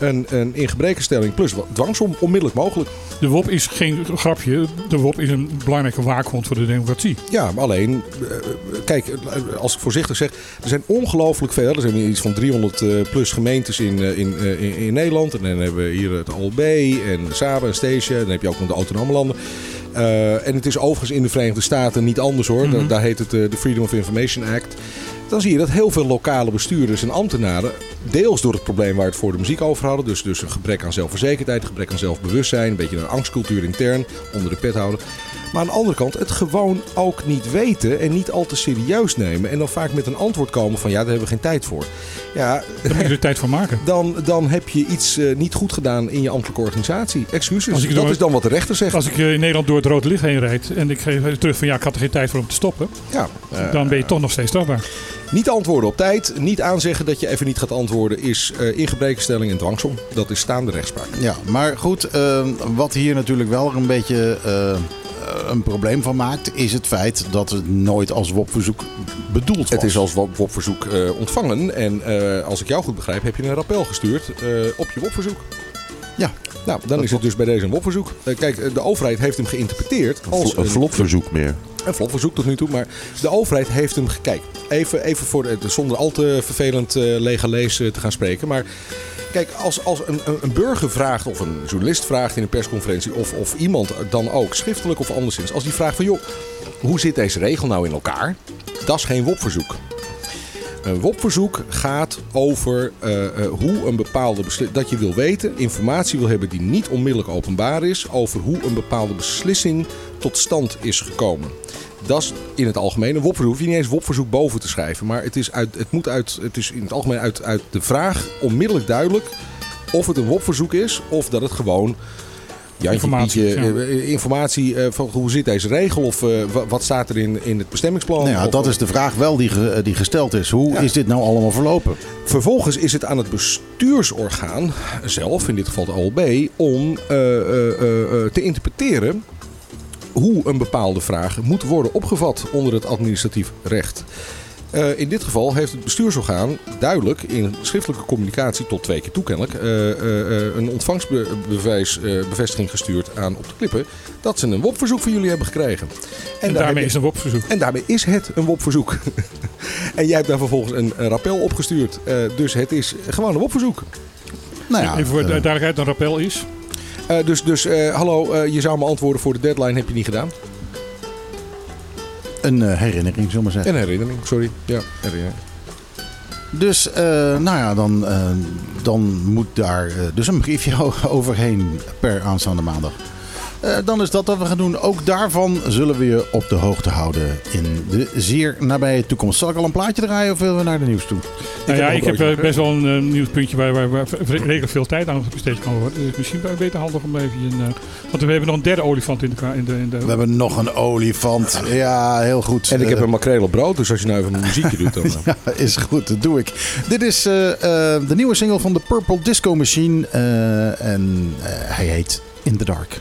een, een ingebrekenstelling plus dwangsom onmiddellijk mogelijk. De WOP is geen grapje. De WOP is een belangrijke waakhond voor de democratie. Ja, maar alleen, eh, kijk, als ik voorzichtig zeg, er zijn ongelooflijk veel. Er zijn iets van 300 eh, plus gemeentes in, eh, in, in, in Nederland. En dan hebben we hier het OLB en Saba en Statia. Dan heb je ook nog de autonome landen. En het is overigens in de Verenigde Staten niet anders hoor. Daar, daar heet het de Freedom of Information Act. Dan zie je dat heel veel lokale bestuurders en ambtenaren, deels door het probleem waar we het voor de muziek over hadden, dus, dus een gebrek aan zelfverzekerdheid, gebrek aan zelfbewustzijn, een beetje een angstcultuur intern onder de pet houden. Maar aan de andere kant het gewoon ook niet weten en niet al te serieus nemen. En dan vaak met een antwoord komen van ja, daar hebben we geen tijd voor. Ja, Daar moet je er tijd voor maken. dan, dan heb je iets eh, niet goed gedaan in je ambtelijke organisatie. Excuses, dat door- is dan wat de rechter zegt. Als ik eh, in Nederland door het rode licht heen rijd en ik geef terug van ja, ik had er geen tijd voor om te stoppen, Ja, eh, dan ben je toch nog steeds strafbaar. Niet antwoorden op tijd, niet aanzeggen dat je even niet gaat antwoorden, is eh ingebrekenstelling en dwangsom. Dat is staande rechtspraak. Ja, maar goed, wat hier natuurlijk wel een beetje eh, een probleem van maakt, is het feit dat het nooit als WOP-verzoek bedoeld was. Het is als WOP-verzoek eh, ontvangen. En eh, als ik jou goed begrijp, heb je een rappel gestuurd eh, op je WOP-verzoek. Ja. Nou, dan is het dus bij deze een WOP-verzoek. Eh, kijk, eh, de overheid heeft hem geïnterpreteerd als Een vlotverzoek meer. een vlotverzoek tot nu toe. Maar de overheid heeft hem gekeken. Even, even voor de, zonder al te vervelend eh legalees te gaan spreken. Maar kijk, als, als een, een, een burger vraagt of een journalist vraagt in een persconferentie. Of, of iemand dan ook, schriftelijk of anderszins. Als die vraagt van joh, hoe zit deze regel nou in elkaar? Dat is geen WOP-verzoek. Een WOP-verzoek gaat over eh, eh, hoe een bepaalde beslissing. dat je wil weten, informatie wil hebben die niet onmiddellijk openbaar is. over hoe een bepaalde beslissing tot stand is gekomen. Dat is in het algemeen een WOP-verzoek. hoef je niet eens WOP-verzoek boven te schrijven. Maar het is, uit, het moet uit, het is in het algemeen uit, uit de vraag onmiddellijk duidelijk. of het een WOP-verzoek is of dat het gewoon. Jantje, Informatie, Pietje, ja. eh, informatie eh, van hoe zit deze regel of eh, wa- wat staat er in, in het bestemmingsplan. Nou ja, Of- dat is de vraag wel die, ge- eh, die gesteld is. Hoe Ja. is dit nou allemaal verlopen? Vervolgens is het aan het bestuursorgaan zelf, in dit geval de OLB, om eh, eh, eh, eh, te interpreteren hoe een bepaalde vraag moet worden opgevat onder het administratief recht. Eh, in dit geval heeft het bestuursorgaan duidelijk in schriftelijke communicatie tot twee keer toe kennelijk eh, eh, eh, een ontvangstbevestiging gestuurd aan op de klippen dat ze een WOP-verzoek van jullie hebben gekregen. En daarmee is het een WOP-verzoek. en daarmee is het een WOP-verzoek. en jij hebt daar vervolgens een, een rappel opgestuurd. Eh, dus het is gewoon een WOP-verzoek. Nou ja, Even voor de duidelijkheid, een rappel is. Eh, dus dus eh, hallo, eh, je zou me antwoorden voor de deadline, heb je niet gedaan. Een eh, herinnering, zullen we maar zeggen. En herinnering, sorry. Ja, herinnering. Dus, eh, nou ja, dan, eh, dan moet daar dus een briefje overheen per aanstaande maandag. Eh, dan is dat wat we gaan doen. Ook daarvan zullen we je op de hoogte houden in de zeer nabije toekomst. Zal ik al een plaatje draaien of willen we naar de nieuws toe? Nou ja, heb ik heb eh, best wel een eh, nieuwspuntje waar, waar, waar redelijk veel tijd aan besteed kan worden. Dus misschien beter handig om even... Een, eh, want we hebben nog een derde olifant in de... In de, in de We hebben nog een olifant. Ja, heel goed. En ik heb een makreel op brood, dus als je nou even een muziekje doet, dan... Ja, is goed, dat doe ik. Dit is eh, eh, de nieuwe single van de Purple Disco Machine. eh, en eh, hij heet In the Dark.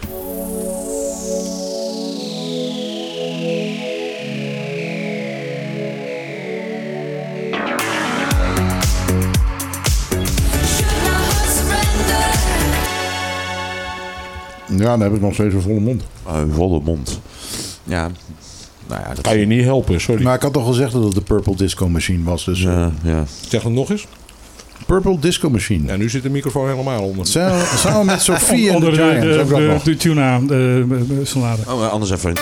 Ja, dan heb ik nog steeds een volle mond. Een volle mond. Ja, nou ja, dat Kan je niet helpen, sorry. Maar ik had toch gezegd dat het de Purple Disco Machine was. Dus eh, Ja, ja. Zeg het nog eens. Purple Disco Machine. Ja, nu zit de microfoon helemaal onder. Samen, samen met Sophie en de onder de, de, de, nog. de tuna eh, salade. Oh, anders even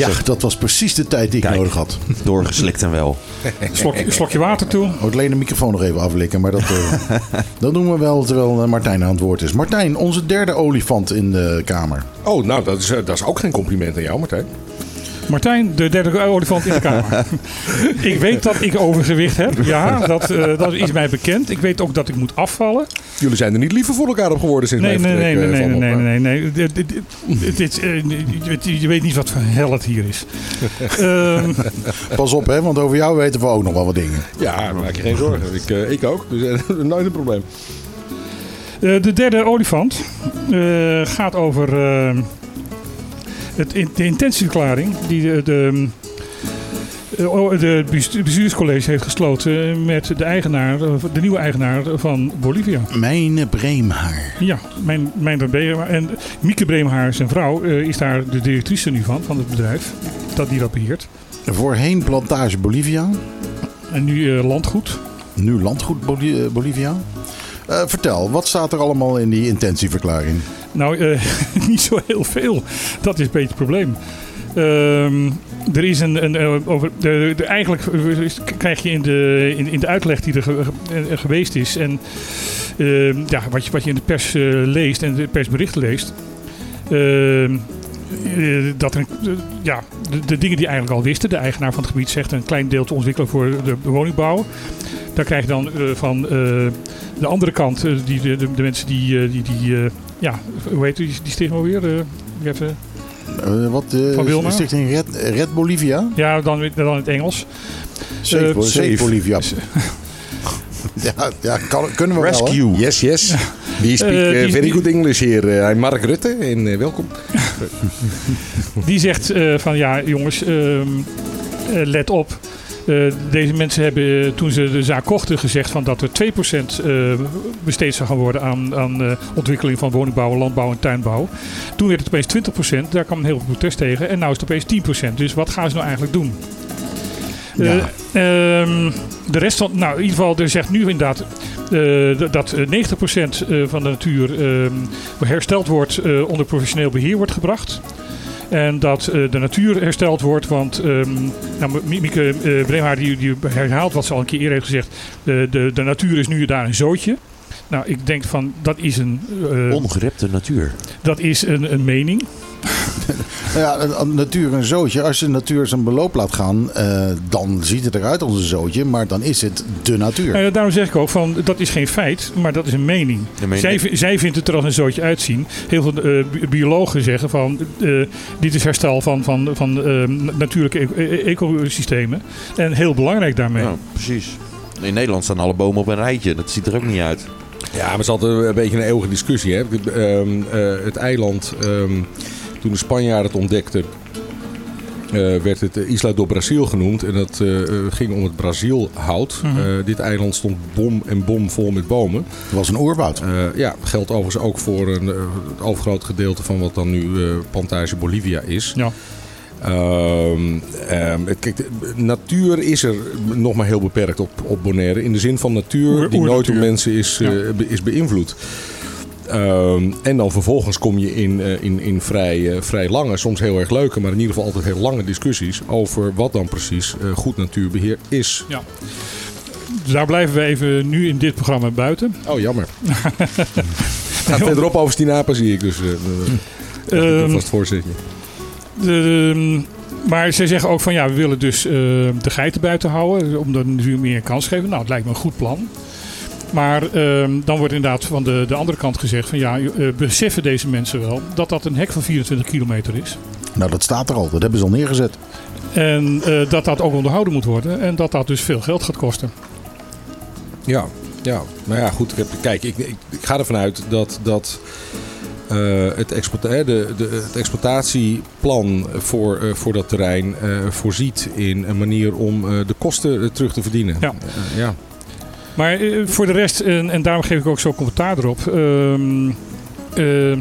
Ja, dat was precies de tijd die ik Kijk. nodig had. Doorgeslikt en wel. Slokje, slokje water toe. Oh, ik leen de microfoon nog even aflikken, maar dat, eh, dat doen we wel terwijl eh, Martijn aan het woord is. Martijn, onze derde olifant in de kamer. Oh, nou, dat is, eh, dat is ook geen compliment aan jou, Martijn. Martijn, de derde olifant in de kamer. ik weet dat ik overgewicht heb. Ja, dat, eh, dat is mij bekend. Ik weet ook dat ik moet afvallen. Jullie zijn er niet liever voor elkaar op geworden sinds Nee, mijn nee, nee, nee, nee, eh, nee, nee, nee, nee. Eh, je weet- niet wat voor hel het hier is. Ehm, Pas op, hè, want over jou weten we ook nog wel wat dingen. eh, Ja, maak je geen zorgen. Ik, eh, ik ook, dus eh, nooit een probleem. Eh, de derde olifant eh, gaat over eh, het, de intentieverklaring die de, de, eh, oh, de bestu- bestuurscollege heeft gesloten met de, eigenaar, de nieuwe eigenaar van Bolivia. Mijn Breemhaar. Ja, mijn, mijn Breemhaar. En Mieke Breemhaar, zijn vrouw, eh, is daar de directrice nu van, van het bedrijf dat die dat beheert. Voorheen Plantage Bolivia. En nu eh, landgoed. Nu Landgoed Boli- Bolivia. Eh, vertel, wat staat er allemaal in die intentieverklaring? Nou, eh, niet zo heel veel. Dat is een beetje het probleem. Ehm, er is een. een eh, over, de, de, eigenlijk krijg je in de, in, in de uitleg die er ge- ge- geweest is. En ehm, ja, wat, je, wat je in de pers leest en de persberichten leest. ehm, eh, dat ja, de, de dingen die eigenlijk al wisten. De eigenaar van het gebied zegt een klein deel te ontwikkelen voor de woningbouw. Daar krijg je dan eh, van eh, de andere kant, eh, die, de, de, de mensen die, eh, die, die eh, ja, hoe heet die, die stichting alweer? Eh, even, Eh, wat Van Wilma? Stichting Red, Red Bolivia? ja, dan, dan in het Engels. Safe, Bo- Safe safe. Bolivia. Ja, ja kan, kunnen we wel. hè? Rescue. Yes, yes. We speak eh, die- very die- good English hier. I'm Mark Rutte en welkom. Die zegt eh, van ja, jongens, ehm, eh, let op. Eh, deze mensen hebben eh, toen ze de zaak kochten gezegd van dat er 2% eh, besteed zou gaan worden aan, aan ontwikkeling van woningbouw, landbouw en tuinbouw. Toen werd het opeens 20%, daar kwam een heel veel protest tegen. En nu is het opeens 10%. Dus wat gaan ze nou eigenlijk doen? Ja. Eh, ehm, de rest van, nou in ieder geval, er zegt nu inderdaad dat- dat eh, 90% eh, van de natuur ehm, hersteld wordt, onder professioneel beheer wordt gebracht. En dat eh, de natuur hersteld wordt, want ehm nou, Mi- Mieke eh Breemhaar die, die herhaalt wat ze al een keer eerder heeft gezegd. De, de, de natuur is nu daar een zootje. Nou, ik denk van dat is een, eh, Ongerepte natuur. dat is een, een mening. Ja, een- een natuur een zootje. Als de natuur zijn beloop laat gaan, eh, dan ziet het eruit als een zootje. Maar dan is het de natuur. Daarom zeg ik ook van dat is geen feit, maar dat is een mening. Ja, Zij, zij vindt het er als een zootje uitzien. Heel veel eh, bi- biologen zeggen van eh, dit is herstel van, van, van eh, natuurlijke e- e- ecosystemen. En heel belangrijk daarmee. Nou, precies. In Nederland staan alle bomen op een rijtje. Dat ziet er ook niet uit. Ja, maar het is altijd een beetje een eeuwige discussie. Hè? Ehm, eh, het eiland, ehm, toen de Spanjaarden het ontdekten, eh, werd het eh, Isla do Brasil genoemd. En dat eh, ging om het Brazilhout. Eh, dit eiland stond bom en bom vol met bomen. Het was een oerwoud. Ja, geldt overigens ook voor een, het overgrote gedeelte van wat dan nu Plantage Bolivia is. Ja. Ehm, ehm, kijk, de natuur is er nog maar heel beperkt op, op Bonaire. In de zin van natuur die nooit door mensen is, be- is beïnvloed. Ehm, en dan vervolgens kom je in, eh, in, in vrij, eh, vrij lange, soms heel erg leuke, maar in ieder geval altijd heel lange discussies over wat dan precies eh, goed natuurbeheer is. Ja. Daar blijven we even nu in dit programma buiten. Oh, jammer. Gaat verderop over Stinapa zie ik, dus uh, uh, Ehm, vast voorzitje. de- maar zij zeggen ook van ja, we willen dus de geiten buiten houden. Om er natuurlijk meer een kans te geven. Nou, het lijkt me een goed plan. Maar ehm, dan wordt inderdaad van de, de andere kant gezegd van ja, eh, beseffen deze mensen wel dat dat een hek van 24 kilometer is. Nou, dat staat er al. Dat hebben ze al neergezet. En eh, dat dat ook onderhouden moet worden. En dat dat dus veel geld gaat kosten. Ja, ja. Nou ja, goed. Ik heb, kijk, ik, ik, ik ga ervan uit dat, dat eh, het, de, de, het exploitatieplan voor, eh, voor dat terrein eh, voorziet in een manier om eh, de kosten terug te verdienen. Ja. Ja. Maar eh, voor de rest, en, en daarom geef ik ook zo'n commentaar erop. ehm eh,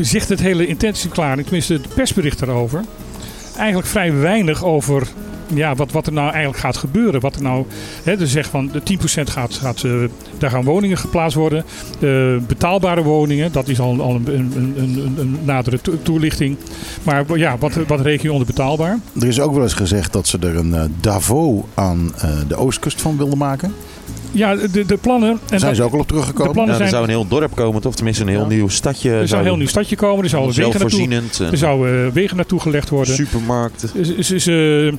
zegt het hele intentieverklaring, tenminste het persbericht daarover, eigenlijk vrij weinig over ja, wat, wat er nou eigenlijk gaat gebeuren. Wat er nou, hè, dus zegt van de 10% gaat, gaat eh, daar gaan woningen geplaatst worden. Eh, betaalbare woningen, dat is al, al een, een, een, een, nadere to- toelichting. Maar ja, wat, wat reken je onder betaalbaar? Er is ook wel eens gezegd dat ze er een eh, Davos aan de oostkust van wilden maken. Ja, de, de plannen. En zijn dat- ze ook al op de teruggekomen. plannen Ja, er zijn zou een heel dorp komen, of tenminste een heel Ja. nieuw stadje. Er zou een heel nieuw stadje komen, er zouden wegen naartoe, er zouden eh, wegen naartoe gelegd worden. Supermarkten. Dus, eh, eh,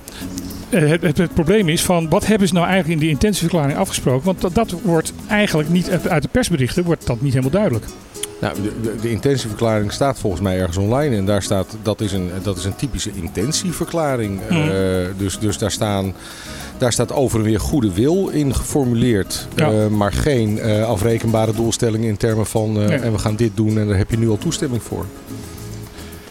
het, het, het probleem is van wat hebben ze nou eigenlijk in die intentieverklaring afgesproken? Want dat, dat wordt eigenlijk niet uit de persberichten wordt dat niet helemaal duidelijk. Nou, de, de, de intentieverklaring staat volgens mij ergens online. En daar staat, dat is een, dat is een typische intentieverklaring. Mhm. Eh, dus, dus daar, staan, daar staat over en weer goede wil in geformuleerd. Ja. Eh, maar geen eh, afrekenbare doelstellingen in termen van... eh, Nee. en we gaan dit doen en daar heb je nu al toestemming voor.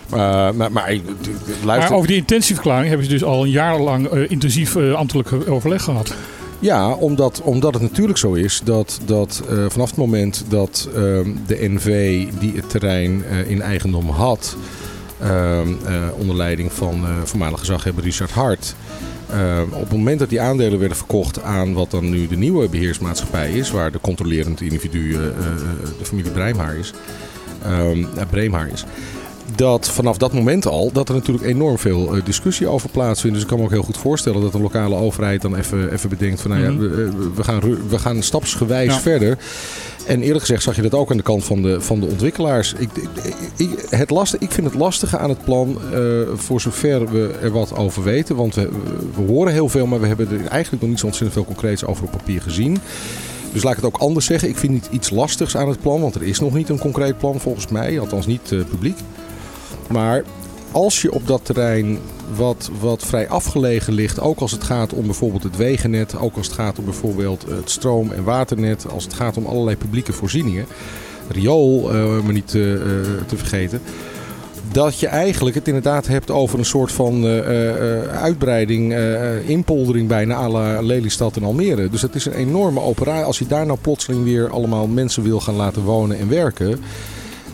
Maar, maar, over die intentieverklaring hebben ze dus al een jaar lang intensief ambtelijk overleg gehad. Ja, omdat, omdat het natuurlijk zo is dat, dat vanaf het moment dat ehm, de NV die het terrein in eigendom had, ehm, eh, onder leiding van voormalige gezaghebber Richard Hart, ehm, op het moment dat die aandelen werden verkocht aan wat dan nu de nieuwe beheersmaatschappij is, waar de controlerend individu eh, eh, de familie Breemhaar is, ehm, eh, Breemhaar is dat vanaf dat moment al dat er natuurlijk enorm veel eh, discussie over plaatsvindt. Dus ik kan me ook heel goed voorstellen dat de lokale overheid dan even, even bedenkt van nou ja, Mhm. we, eh, we, gaan, we gaan stapsgewijs Ja. verder. En eerlijk gezegd zag je dat ook aan de kant van de, van de ontwikkelaars. Ik, ik, het lastig, ik vind het lastige aan het plan, eh, voor zover we er wat over weten. Want we, we horen heel veel, maar we hebben er eigenlijk nog niet zo ontzettend veel concreets over op papier gezien. Dus laat ik het ook anders zeggen. Ik vind niet iets lastigs aan het plan, want er is nog niet een concreet plan volgens mij. Althans niet eh, publiek. Maar als je op dat terrein wat, wat vrij afgelegen ligt, ook als het gaat om bijvoorbeeld het wegennet, ook als het gaat om bijvoorbeeld het stroom- en waternet, als het gaat om allerlei publieke voorzieningen, riool, eh, maar niet eh, eh, te vergeten, dat je eigenlijk het inderdaad hebt over een soort van uitbreiding, inpoldering bijna à la Lelystad en Almere. Dus het is een enorme operatie. Als je daar nou plotseling weer allemaal mensen wil gaan laten wonen en werken,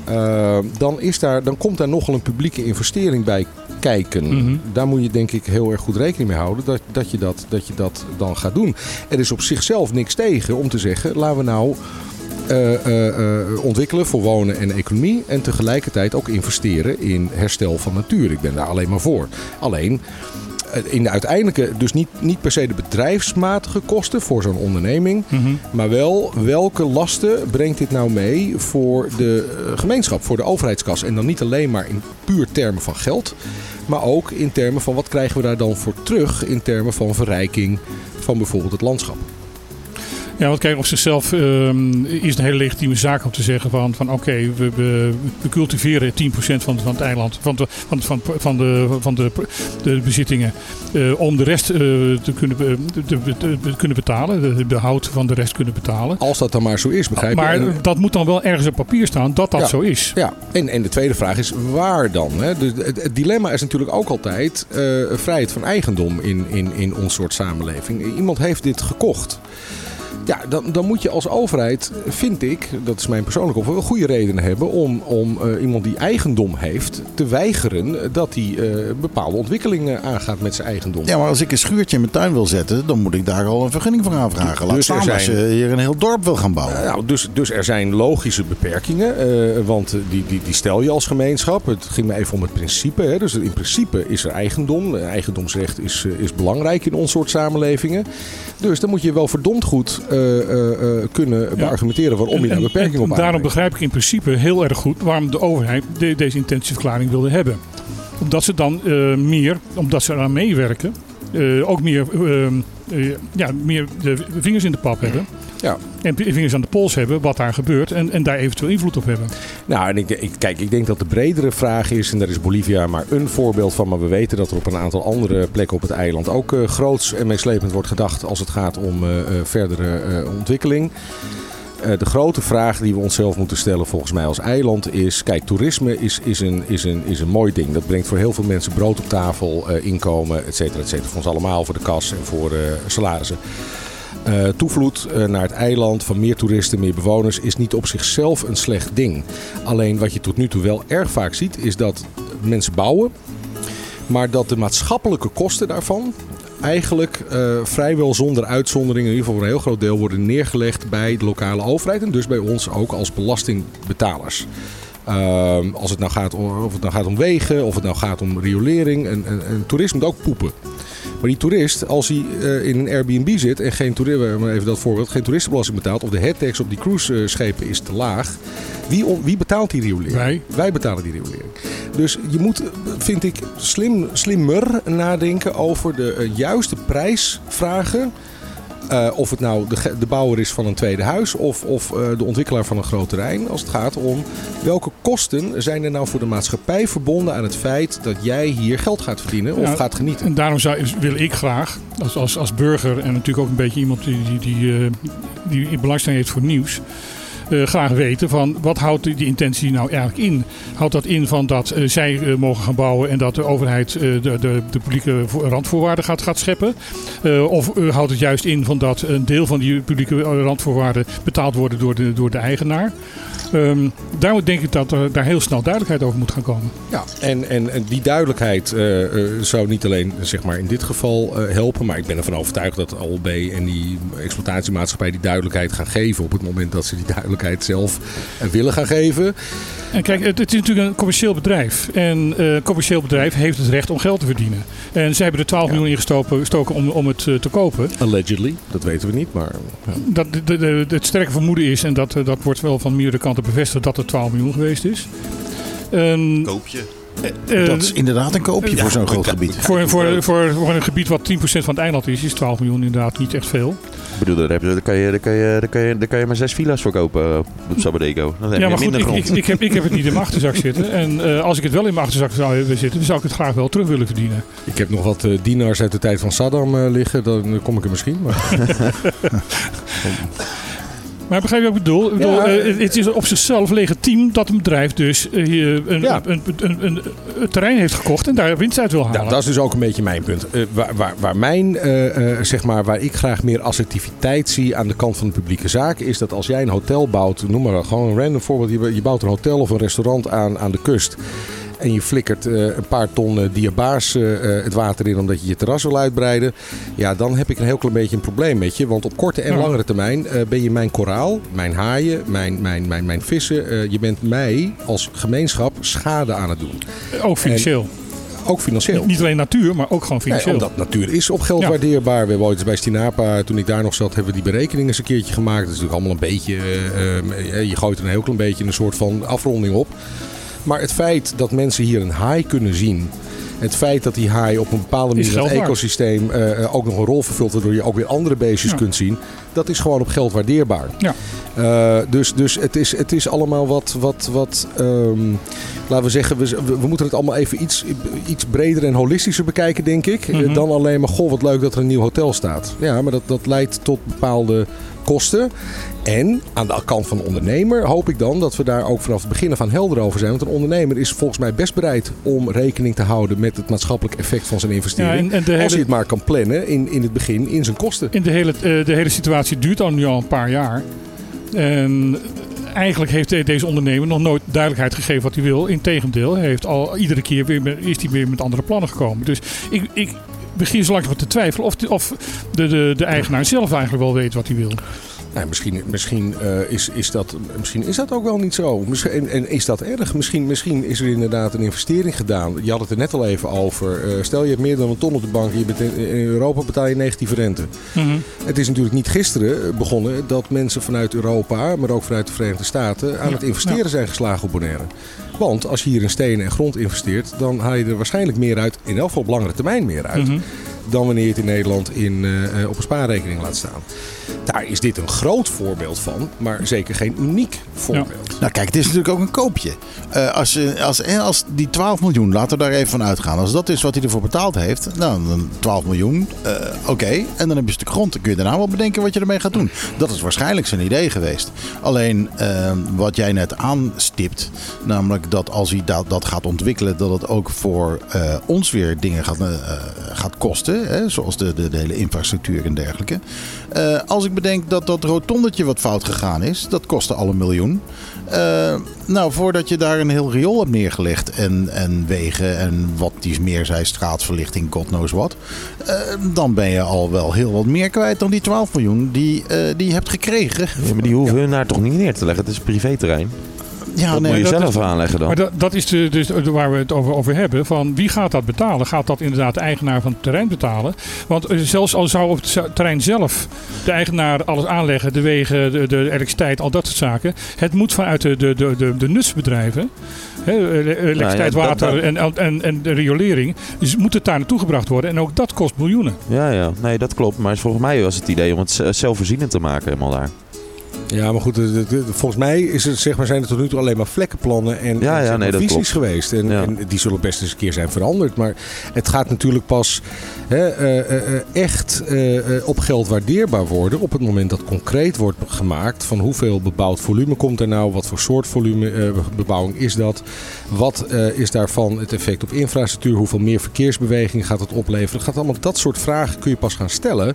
eh, dan, is daar, dan komt daar nogal een publieke investering bij kijken. Mhm. Daar moet je denk ik heel erg goed rekening mee houden dat, dat, je dat, dat je dat dan gaat doen. Er is op zichzelf niks tegen om te zeggen, laten we nou eh, eh, ontwikkelen voor wonen en economie. En tegelijkertijd ook investeren in herstel van natuur. Ik ben daar alleen maar voor. Alleen in de uiteindelijke, dus niet, niet per se de bedrijfsmatige kosten voor zo'n onderneming. Mhm. Maar wel, welke lasten brengt dit nou mee voor de eh, gemeenschap, voor de overheidskas? En dan niet alleen maar in puur termen van geld, maar ook in termen van wat krijgen we daar dan voor terug in termen van verrijking van bijvoorbeeld het landschap. Ja, want kijk, op zichzelf ehm, is het een hele legitieme zaak om te zeggen van, van oké, we, we, we cultiveren 10% van, van het eiland, van de, van, van, van de, van de, de bezittingen, eh, om de rest eh, te, kunnen, te, te- te kunnen betalen, de behoud van de rest kunnen betalen. Als dat dan maar zo is, begrijp je? Maar En- dat moet dan wel ergens op papier staan dat dat Ja. zo is. Ja, en, en de tweede vraag is waar dan? Hè? Dus het, het dilemma is natuurlijk ook altijd eh, vrijheid van eigendom in, in, in ons soort samenleving. Iemand heeft dit gekocht. Ja, dan, dan moet je als overheid, vind ik, dat is mijn persoonlijke opvatting, goede redenen hebben om, om eh, iemand die eigendom heeft te weigeren dat hij eh, bepaalde ontwikkelingen aangaat met zijn eigendom. Ja, maar als ik een schuurtje in mijn tuin wil zetten, dan moet ik daar al een vergunning voor aanvragen. Laat Dus staan als je hier een heel dorp wil gaan bouwen. Nou, dus, dus er zijn logische beperkingen, eh, want die, die, die stel je als gemeenschap. Het ging me even om het principe. Hè. Dus in principe is er eigendom. Eigendomsrecht is, is belangrijk in ons soort samenlevingen. Dus dan moet je wel verdomd goed kunnen beargumenteren waarom je daar beperkingen op en Daarom begrijp ik in principe heel erg goed waarom de overheid de- deze intentieverklaring wilde hebben. Omdat ze dan eh, meer, omdat ze eraan meewerken, eh, ook meer, eh, eh, ja, meer de vingers in de pap hebben. Ja. En vingers aan de pols hebben wat daar gebeurt en, en daar eventueel invloed op hebben. Nou, en ik, kijk, ik denk dat de bredere vraag is, en daar is Bolivia maar een voorbeeld van, maar we weten dat er op een aantal andere plekken op het eiland ook eh, groots en meeslepend wordt gedacht als het gaat om eh, eh, verdere ontwikkeling. De grote vraag die we onszelf moeten stellen volgens mij als eiland is... Kijk, toerisme is, is, een, is, een, is een mooi ding. Dat brengt voor heel veel mensen brood op tafel, inkomen, et cetera, et cetera. Voor ons allemaal, voor de kas en voor salarissen. Eh, toevloed eh, naar het eiland van meer toeristen, meer bewoners is niet op zichzelf een slecht ding. Alleen wat je tot nu toe wel erg vaak ziet is dat mensen bouwen, maar dat de maatschappelijke kosten daarvan eigenlijk eh, vrijwel zonder uitzondering, in ieder geval voor een heel groot deel, worden neergelegd bij de lokale overheid en dus bij ons ook als belastingbetalers. Ehm, als het nou gaat om, of het nou gaat om wegen, of het nou gaat om riolering. En, en, toerisme moet ook poepen. Maar die toerist, als hij eh, in een Airbnb zit en geen, maar even dat voorbeeld, geen toeristenbelasting betaalt, of de headtax op die cruiseschepen is te laag, wie, wie betaalt die riolering? Wij. Wij betalen die riolering. Dus je moet, eh, vind ik, slim, slimmer nadenken over de eh, juiste prijs vragen. Eh, of het nou de, de bouwer is van een tweede huis of, of eh, de ontwikkelaar van een groot terrein. Als het gaat om welke kosten zijn er nou voor de maatschappij verbonden aan het feit dat jij hier geld gaat verdienen of gaat genieten. En daarom zou, wil ik graag, als, als, als burger en natuurlijk ook een beetje iemand die, die, die, eh, die belangstelling heeft voor nieuws. Eh, graag weten van wat houdt die, intentie nou eigenlijk in? Houdt dat in van dat eh, zij eh, mogen gaan bouwen en dat de overheid de, de, de publieke vo- randvoorwaarden gaat, gaat scheppen? Of houdt het juist in van dat een deel van die publieke randvoorwaarden betaald worden door de, door de eigenaar? Ehm, daarom denk ik dat er daar heel snel duidelijkheid over moet gaan komen. Ja, en, en, en die duidelijkheid zou niet alleen zeg maar, in dit geval helpen, maar ik ben ervan overtuigd dat ALB en die exploitatiemaatschappij die duidelijkheid gaan geven op het moment dat ze die duidelijkheid zelf eh, willen gaan geven. En kijk, het, het is natuurlijk een commercieel bedrijf. En eh, een commercieel bedrijf heeft het recht om geld te verdienen. En zij hebben er 12 miljoen ingestoken gestoken om, om het eh, te kopen. Allegedly, dat weten we niet, maar ja. Dat, de, de, de- het sterke vermoeden is, en dat, eh, dat wordt wel van meerdere kanten bevestigd, dat het 12 miljoen geweest is. En, Koop je. eh, dat is inderdaad een koopje voor zo'n groot gebied. voor, voor, voor, voor een gebied wat 10% van het eiland is, is 12 miljoen inderdaad niet echt veel. Ik bedoel, daar, heb je, daar, kan je, daar, kan je, daar, kan je, daar kan je maar zes villa's voor kopen eh, op Sabadeco. Dan heb Ja, je maar goed, minder ik, grond. ik, ik, heb, ik heb het niet in mijn achterzak zitten. En eh, als ik het wel in mijn achterzak zou hebben zitten, dan zou ik het graag wel terug willen verdienen. ik heb nog wat eh, dienaars uit de tijd van Saddam liggen, dan kom ik er misschien. Maar... Maar begrijp je wat ik bedoel? Ik bedoel, Ja. eh, het- is op zichzelf legitiem dat een bedrijf dus eh, een, Ja. een, een, een, terrein heeft gekocht en daar winst uit wil halen. Nou, dat is dus ook een beetje mijn punt. Eh, waar, waar, waar mijn, zeg maar, waar ik graag meer assertiviteit zie aan de kant van de publieke zaken, is dat als jij een hotel bouwt, noem maar gewoon een random voorbeeld, je, je bouwt een hotel of een restaurant aan, aan de kust. En je flikkert eh, een paar ton eh, diabaas eh, het water in omdat je je terras wil uitbreiden. Ja, dan heb ik een heel klein beetje een probleem met je. Want op korte en langere termijn ben je mijn koraal, mijn haaien, mijn, mijn, mijn, mijn vissen. je bent mij als gemeenschap schade aan het doen. ook financieel. Ook financieel. Niet alleen natuur, maar ook gewoon Nee, financieel. omdat natuur is op geld Ja. waardeerbaar. We hebben ooit eens bij Stinapa, toen ik daar nog zat, hebben we die berekeningen eens een keertje gemaakt. Dat is natuurlijk allemaal een beetje, je gooit er een heel klein beetje een soort van afronding op. Maar het feit dat mensen hier een haai kunnen zien. Het feit dat die haai op een bepaalde manier in het ecosysteem eh, eh, ook nog een rol vervult, waardoor je ook weer andere beestjes Ja. kunt zien. Dat is gewoon op geld waardeerbaar. Ja. Eh, dus dus het, is, het is allemaal wat, wat, wat ehm, laten we zeggen, we, we, moeten het allemaal even iets, iets breder en holistischer bekijken, denk ik. Mhm. Dan alleen maar, goh, wat leuk dat er een nieuw hotel staat. Ja, maar dat, dat leidt tot bepaalde kosten. En aan de kant van de ondernemer hoop ik dan dat we daar ook vanaf het begin af aan helder over zijn. Want een ondernemer is volgens mij best bereid om rekening te houden met het maatschappelijk effect van zijn investering. Ja, en- Als hij het maar kan plannen in, in het begin in zijn kosten. In de hele, eh, de hele situatie duurt al nu al een paar jaar. En eigenlijk heeft de- deze ondernemer nog nooit duidelijkheid gegeven wat hij wil. Integendeel, hij heeft al iedere keer weer met, is hij weer met andere plannen gekomen. Dus ik, ik begin zo langzamerhand te twijfelen of, of de, de, de eigenaar zelf eigenlijk wel weet wat hij wil. Nou, misschien misschien, eh, is, is dat, misschien is dat ook wel niet zo. Misschien, en, en is dat erg? Misschien, misschien is er inderdaad een investering gedaan. Je had het er net al even over. Eh, stel je hebt meer dan een ton op de bank je bent in, in Europa betaal je negatieve rente. Het is natuurlijk niet gisteren begonnen dat mensen vanuit Europa, maar ook vanuit de Verenigde Staten, aan Ja, het investeren ja. zijn geslagen op Bonaire. Want als je hier in stenen en grond investeert, dan haal je er waarschijnlijk meer uit, in elk geval op langere termijn meer uit, Mhm. dan wanneer je het in Nederland in, eh, eh, op een spaarrekening laat staan. Daar is dit een groot voorbeeld van, maar zeker geen uniek voorbeeld. Nou kijk, het is natuurlijk ook een koopje. Eh, als, je, als, eh, als die 12 miljoen, laten we daar even van uitgaan. Als dat is wat hij ervoor betaald heeft, nou, dan 12 miljoen, eh, oké. En dan heb je een stuk grond. Dan kun je daarna wel bedenken wat je ermee gaat doen. Dat is waarschijnlijk zijn idee geweest. Alleen eh, wat jij net aanstipt, namelijk dat als hij dat, dat gaat ontwikkelen, dat het ook voor eh, ons weer dingen gaat, eh, gaat kosten. Hè? Zoals de, de, hele infrastructuur en dergelijke. Eh, als ik bedenk dat dat rotondetje wat fout gegaan is, dat kostte al een miljoen. Eh, nou, voordat je daar een heel riool hebt neergelegd en, en wegen en wat die meer zei, straatverlichting, god knows wat. eh, dan ben je al wel heel wat meer kwijt dan die 12 miljoen die, eh, die je hebt gekregen. Ja, maar die hoeven hun daar toch niet neer te leggen. Het is privéterrein. Ja, dat moet je dat zelf is- aanleggen dan. Maar dat, dat is de, dus waar we het over, over hebben. Van wie gaat dat betalen? Gaat dat inderdaad de eigenaar van het terrein betalen? Want eh, zelfs al zou op het terrein zelf de eigenaar alles aanleggen, de wegen, de, de elektriciteit, al dat soort zaken. Het moet vanuit de, de, de, de, de nutsbedrijven, hè, ele- elektriciteit, dat- water dat- En, en, en de riolering, dus moet het daar naartoe gebracht worden. En ook dat kost miljoenen. Ja, ja. Nee, dat klopt. Maar volgens mij was het idee om het zelfvoorzienend te maken helemaal daar. Ja, maar goed, de- de- de- volgens mij is het, zeg maar, zijn het tot nu toe alleen maar vlekkenplannen en, Ja, en, ja, nee, dat visies klopt. geweest. En, Ja. en die zullen best eens een keer zijn veranderd. Maar het gaat natuurlijk pas hè, eh, eh, eh, echt eh, eh, op geld waardeerbaar worden op het moment dat concreet wordt gemaakt van hoeveel bebouwd volume komt er nou, wat voor soort volume eh, bebouwing is dat, wat eh, is daarvan het effect op infrastructuur, hoeveel meer verkeersbeweging gaat het opleveren. Gaat allemaal dat soort vragen kun je pas gaan stellen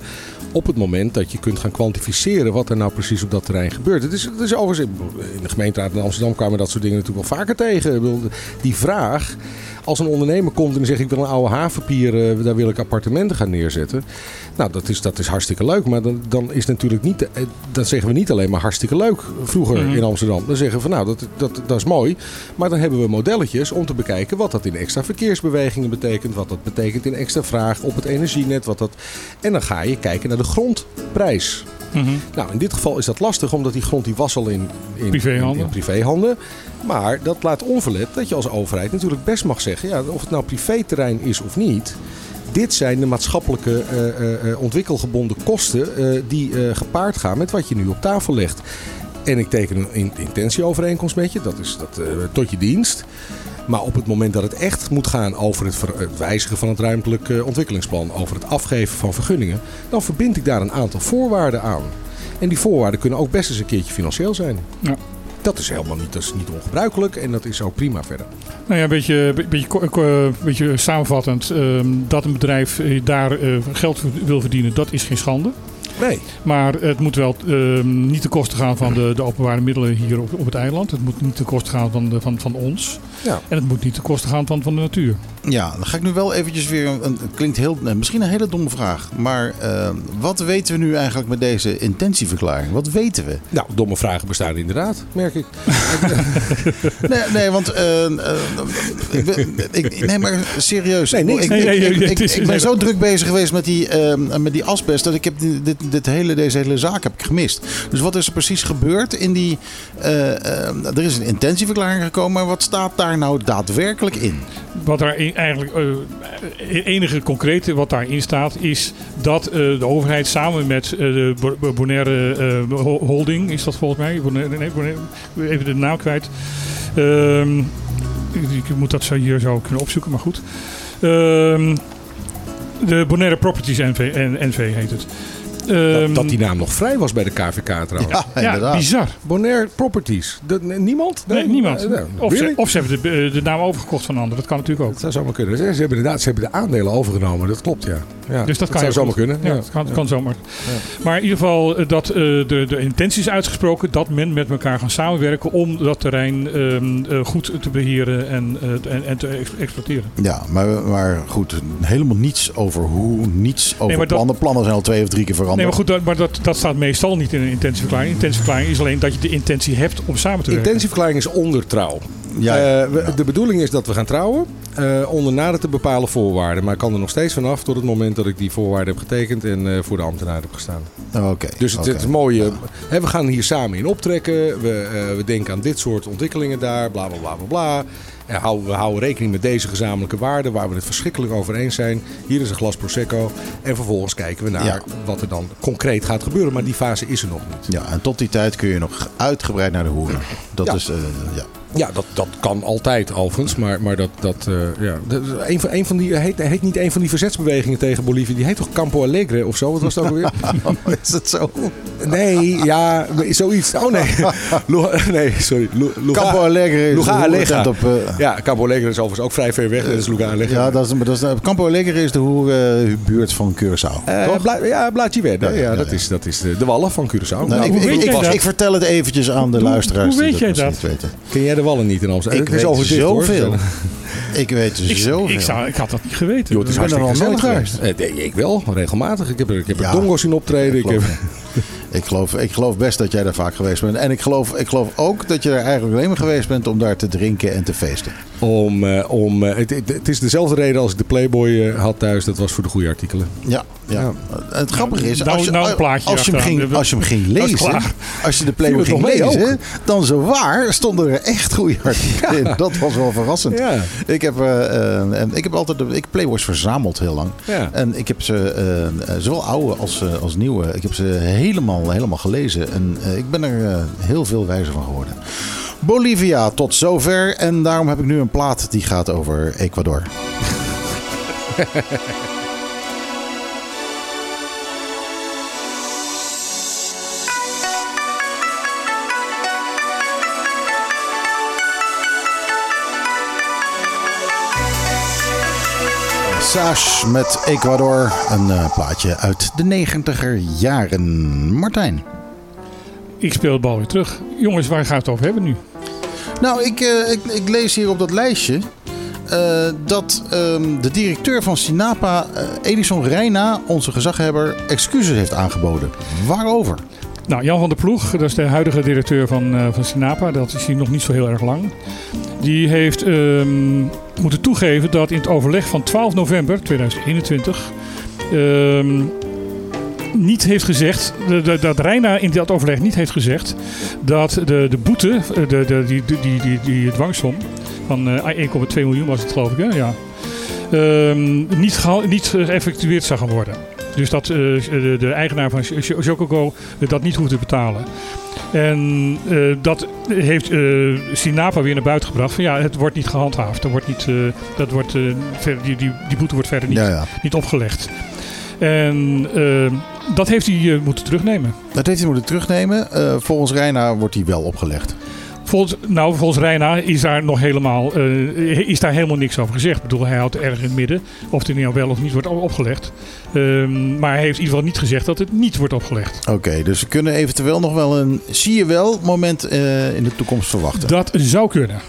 op het moment dat je kunt gaan kwantificeren wat er nou precies op dat terrein gebeurt. Het is, het is overigens, in de gemeenteraad in Amsterdam kwamen dat soort dingen natuurlijk wel vaker tegen. Die vraag, als een ondernemer komt en zegt ik wil een oude havenpier, eh, daar wil ik appartementen gaan neerzetten. Nou, dat is, dat is hartstikke leuk, maar dan, dan is natuurlijk niet, eh, dan zeggen we niet alleen maar hartstikke leuk vroeger Mhm. in Amsterdam. Dan zeggen we van nou, dat, dat, dat is mooi, maar dan hebben we modelletjes om te bekijken wat dat in extra verkeersbewegingen betekent, wat dat betekent in extra vraag op het energienet, wat dat... En dan ga je kijken naar de grondprijs. Mhm. Nou, in dit geval is dat lastig, omdat die grond die was al in, in, Privéhanden. in, in privéhanden. Maar dat laat onverlet dat je als overheid natuurlijk best mag zeggen, ja, of het nou privéterrein is of niet. Dit zijn de maatschappelijke eh, eh, eh, ontwikkelgebonden kosten die gepaard gaan met wat je nu op tafel legt. En ik teken een in- intentieovereenkomst met je, dat is dat, tot je dienst. Maar op het moment dat het echt moet gaan over het, wijzigen van het ruimtelijk eh, ontwikkelingsplan, over het afgeven van vergunningen, dan verbind ik daar een aantal voorwaarden aan. En die voorwaarden kunnen ook best eens een keertje financieel zijn. Ja. Dat is helemaal niet, dat is niet ongebruikelijk en dat is ook prima verder. Nou ja, een beetje, een beetje, een beetje samenvattend. ehm, dat een bedrijf eh, daar eh, geld wil verdienen, dat is geen schande. Nee. Maar het moet wel ehm, niet ten koste gaan van de, de openbare middelen hier op, op het eiland. Het moet niet ten koste gaan van, de, van, van ons. Ja. En het moet niet ten koste gaan van, van de natuur. Ja, dan ga ik nu wel eventjes weer. Een, klinkt heel, misschien een hele domme vraag. Maar eh, wat weten we nu eigenlijk met deze intentieverklaring? Wat weten we? Nou, domme vragen bestaan inderdaad, merk ik. Nee, nee want. eh, eh, ik nee, maar serieus. Nee, niks. Ik, Nee, ik, nee, ik- nee, ik- het is- ik ben zo druk bezig geweest met die, eh, met die asbest. dat ik heb dit, dit, hele, deze hele zaak heb ik gemist. Dus wat is er precies gebeurd in die. eh, eh, er is een intentieverklaring gekomen. Maar wat staat daar nou daadwerkelijk in? Wat in- eigenlijk eh, het enige concrete wat daarin staat is dat eh, de overheid samen met eh, de Bo- Bo- Bonaire eh, Ho- Holding, is dat volgens mij? Even de naam kwijt. Ehm, ik, moet dat zo hier zo kunnen opzoeken, maar goed. Ehm, de Bonaire Properties NV heet het. Ehm, Dat, dat die naam nog vrij was bij de KVK trouwens. Ja, ja, inderdaad. bizar. Bonaire Properties. Dat- niemand? Nee, niemand. Eh, nou, Of, really? ze, of ze hebben de, de naam overgekocht van anderen. Dat kan natuurlijk ook. Dat zou zomaar kunnen. Ze hebben inderdaad ze hebben de aandelen overgenomen. Dat klopt, ja. Ja, Dus dat kan zou zomaar goed. kunnen. Ja, dat kan, kan zomaar. Maar in ieder geval eh, dat eh, de, de intentie is uitgesproken dat men met elkaar gaan samenwerken om dat terrein ehm, eh, goed te beheren en, eh, en, en te ex- exploiteren. Ja, maar, maar goed, helemaal niets over hoe, niets over Nee, dat- plannen. Plannen zijn al twee of drie keer veranderd. Nee, maar goed, dat, maar dat, dat staat meestal niet in een intentieverklaring. Intentieverklaring is alleen dat je de intentie hebt om samen te werken. Intentieverklaring is onder trouw. Ja, Eh, we- De bedoeling is dat we gaan trouwen eh, onder nader te bepalen voorwaarden. Maar ik kan er nog steeds vanaf tot het moment dat ik die voorwaarden heb getekend en eh, voor de ambtenaar heb gestaan. Oké. Dus het, oké. het is mooi. eh, hè, we gaan hier samen in optrekken. We, eh, we denken aan dit soort ontwikkelingen daar. Bla bla bla bla bla. En houden, we houden rekening met deze gezamenlijke waarden waar we het verschrikkelijk over eens zijn. Hier is een glas Prosecco. En vervolgens kijken we naar Ja. wat er dan concreet gaat gebeuren. Maar die fase is er nog niet. Ja, en tot die tijd kun je nog uitgebreid naar de hoeren. Dat Ja. is, eh, ja. Ja, dat, dat kan altijd overigens. Maar, maar dat, dat eh, ja. Dat Een van, een van die, heet, heet niet een van die verzetsbewegingen tegen Bolivie. Die heet toch Campo Alegre of zo? Wat was dat ook alweer? is het zo? Nee, ja, zoiets. Oh nee. Nee, sorry. Luga- Campo Alegre is Luga Alegre. op... eh, Ja, Campo Alegre is overigens ook vrij ver weg. Dat is Luga Alegre. ja, dat is, dat is, Campo Alegre is de hoerenbuurt van Curaçao. Eh? Bla- ja, Blaadje Verde. Ja, Ja, dat, ja. Is, dat is de, de wallen van Curaçao. Nou, Nou, ik, ik, ik- dat? ik vertel het eventjes aan de Hoe- luisteraars. hoe weet jij dat? ken jij de wallen niet in Amsterdam? Ik het is weet overzicht, hoor. zoveel. Ik weet Ik, zoveel. ik, zou, ik had dat niet geweten. Joh, het is Ik ben er nooit gezellig daar. Eh, nee, ik wel, regelmatig. Ik heb er, ik heb er Ja. dongo's in optreden. Ik Ik heb, geloof, ik, geloof, ik geloof best dat jij daar vaak geweest bent. En ik geloof, ik geloof ook dat je er eigenlijk alleen maar geweest bent om daar te drinken en te feesten. Om, eh, om, eh, het, het, het is dezelfde reden als ik de Playboy eh, had thuis. Dat was voor de goede artikelen. Ja, ja. Het grappige is, nou- als je, nou als, je hem ging, als je hem ging lezen, als je de Playboy ging lezen, dan zo waar stonden er echt goede artikelen in. Dat was wel verrassend. Ja. Ik heb, en ik heb altijd de, ik Playboys verzameld heel lang. Ja. En ik heb ze, zowel oude als, als nieuwe, ik heb ze helemaal, helemaal gelezen. En ik ben er eh, heel veel wijzer van geworden. Bolivia tot zover. En daarom heb ik nu een plaat die gaat over Ecuador. Sash met Ecuador. Een eh, plaatje uit de negentiger jaren. Martijn. Ik speel de bal weer terug. Jongens, waar gaat het over hebben nu? Nou, ik, eh, ik, ik lees hier op dat lijstje eh, dat ehm, de directeur van Sinapa, eh, Edison Reina, onze gezaghebber, excuses heeft aangeboden. Waarover? Nou, Jan van der Ploeg, dat is de huidige directeur van, eh, van Sinapa. Dat is hier nog niet zo heel erg lang. Die heeft ehm, moeten toegeven dat in het overleg van 12 november 2021... ehm, niet heeft gezegd, dat Reina in dat overleg niet heeft gezegd dat de, de boete, eh, de, de, die, die, die, die, dwangsom van eh, 1,2 miljoen was het geloof ik, hè? Ja. Ehm, niet, niet geëffectueerd zou gaan worden. Dus dat eh, de, de eigenaar van Jococo dat niet hoeft te betalen. En eh, dat heeft eh, Sinapa weer naar buiten gebracht. Van ja, het wordt niet gehandhaafd. Er wordt niet, eh, dat wordt, eh, verder, die, die, die boete wordt verder niet, Ja, ja. niet opgelegd. En eh, dat heeft hij eh, moeten terugnemen. Dat heeft hij moeten terugnemen. Eh, volgens Reina wordt hij wel opgelegd. Volgens, nou, volgens Reina is daar nog helemaal, eh, is daar helemaal niks over gezegd. Ik bedoel, hij houdt erg in het midden of het nou wel of niet wordt op- opgelegd. Ehm, maar hij heeft in ieder geval niet gezegd dat het niet wordt opgelegd. Oké, dus we kunnen eventueel nog wel een zie je wel moment in de toekomst verwachten. Dat zou kunnen.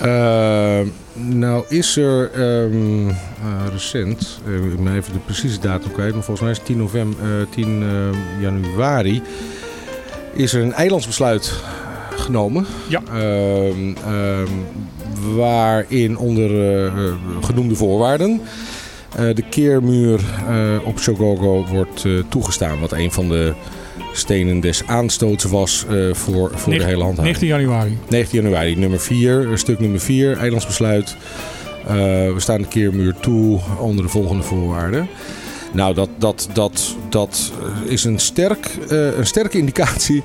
Eh, nou is er ehm, eh, recent, eh, ik ben even de precieze datum kwijt, maar volgens mij is het 10, november, eh, 10 eh, januari, is er een eilandsbesluit genomen. Ja. Ehm, ehm, waarin onder genoemde voorwaarden de keermuur op Chogogo wordt toegestaan. Wat een van de stenen des aanstoots was eh, voor, voor de hele handhaving. 19 januari. 19 januari, nummer 4, stuk nummer 4, eilandsbesluit. Eh, we staan de keermuur toe onder de volgende voorwaarden. Nou, dat, dat, dat, dat eh, is een, sterk, eh, een sterke indicatie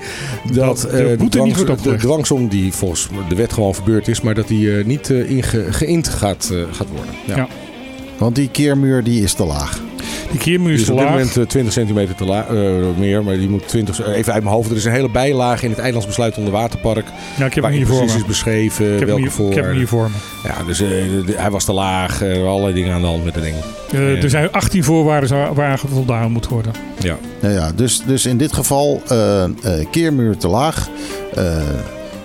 dat, de eh, boete dwangs- dwangsom die volgens de wet gewoon verbeurd is, maar dat die eh, niet eh, inge, geïnd gaat, eh, gaat worden. Ja. Ja. Want die keermuur die is te laag. Die keermuur is is te op dit laag. moment eh, 20 centimeter te laag, meer, maar die moet 20, eh, even uit mijn hoofd. Er is een hele bijlage in het Eilandsbesluit onder waterpark. Ja, ik heb hem hier voor precies me. is beschreven Ik heb, hem welke hier, ik heb hem hier voor me. Ja, dus eh, de- hij was te laag, er allerlei dingen aan de hand met dat ding. Eh. Er zijn 18 voorwaarden waar- voldaan moet worden. Ja. Ja, ja, dus, dus in dit geval eh, eh, keermuur te laag. eh,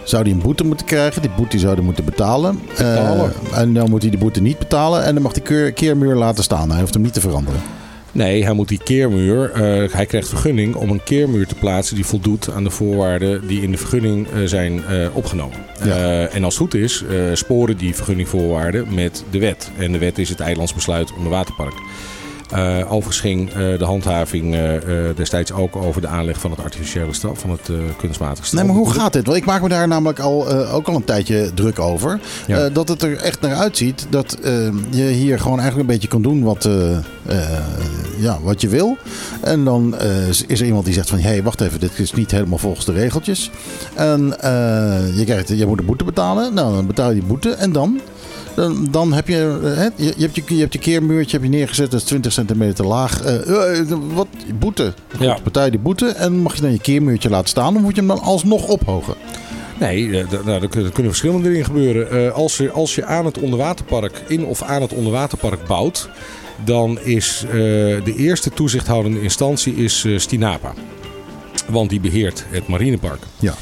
zou hij een boete moeten krijgen. Die boete zou hij moeten betalen. Eh, Betalen. en dan moet hij die boete niet betalen. En dan mag die keermuur laten staan. Hij hoeft hem niet te veranderen. Nee, hij moet die keermuur, eh, hij krijgt vergunning om een keermuur te plaatsen die voldoet aan de voorwaarden die in de vergunning eh, zijn eh, opgenomen. Ja. En als het goed is, sporen die vergunningvoorwaarden met de wet. En de wet is het Eilandsbesluit onder waterpark. Eh, overigens ging eh, de handhaving eh, destijds ook over de aanleg van het artificiële straf, van het kunstmatige straf. Nee, maar hoe gaat dit? Want ik maak me daar namelijk al, ook al een tijdje druk over. Ja. Dat het er echt naar uitziet dat je hier gewoon eigenlijk een beetje kan doen wat, ja, wat je wil. En dan is er iemand die zegt van... hé, hey, wacht even, dit is niet helemaal volgens de regeltjes. En je, krijgt, je moet een boete betalen. Nou, dan betaal je die boete. En dan? Dan, dan heb je, eh, hè, je, je, hebt je, je hebt je keermuurtje heb je neergezet, dat is 20 centimeter laag. Eh, eh, wat? Boete. Goed, Ja. betaal je die boete en mag je dan je keermuurtje laten staan, of moet je hem dan alsnog ophogen? Nee, nou, er kunnen er verschillende dingen gebeuren. Als, er, als je aan het onderwaterpark, in of aan het onderwaterpark bouwt, dan is de eerste toezichthoudende instantie is Stinapa. Want die beheert het marinepark. Ja.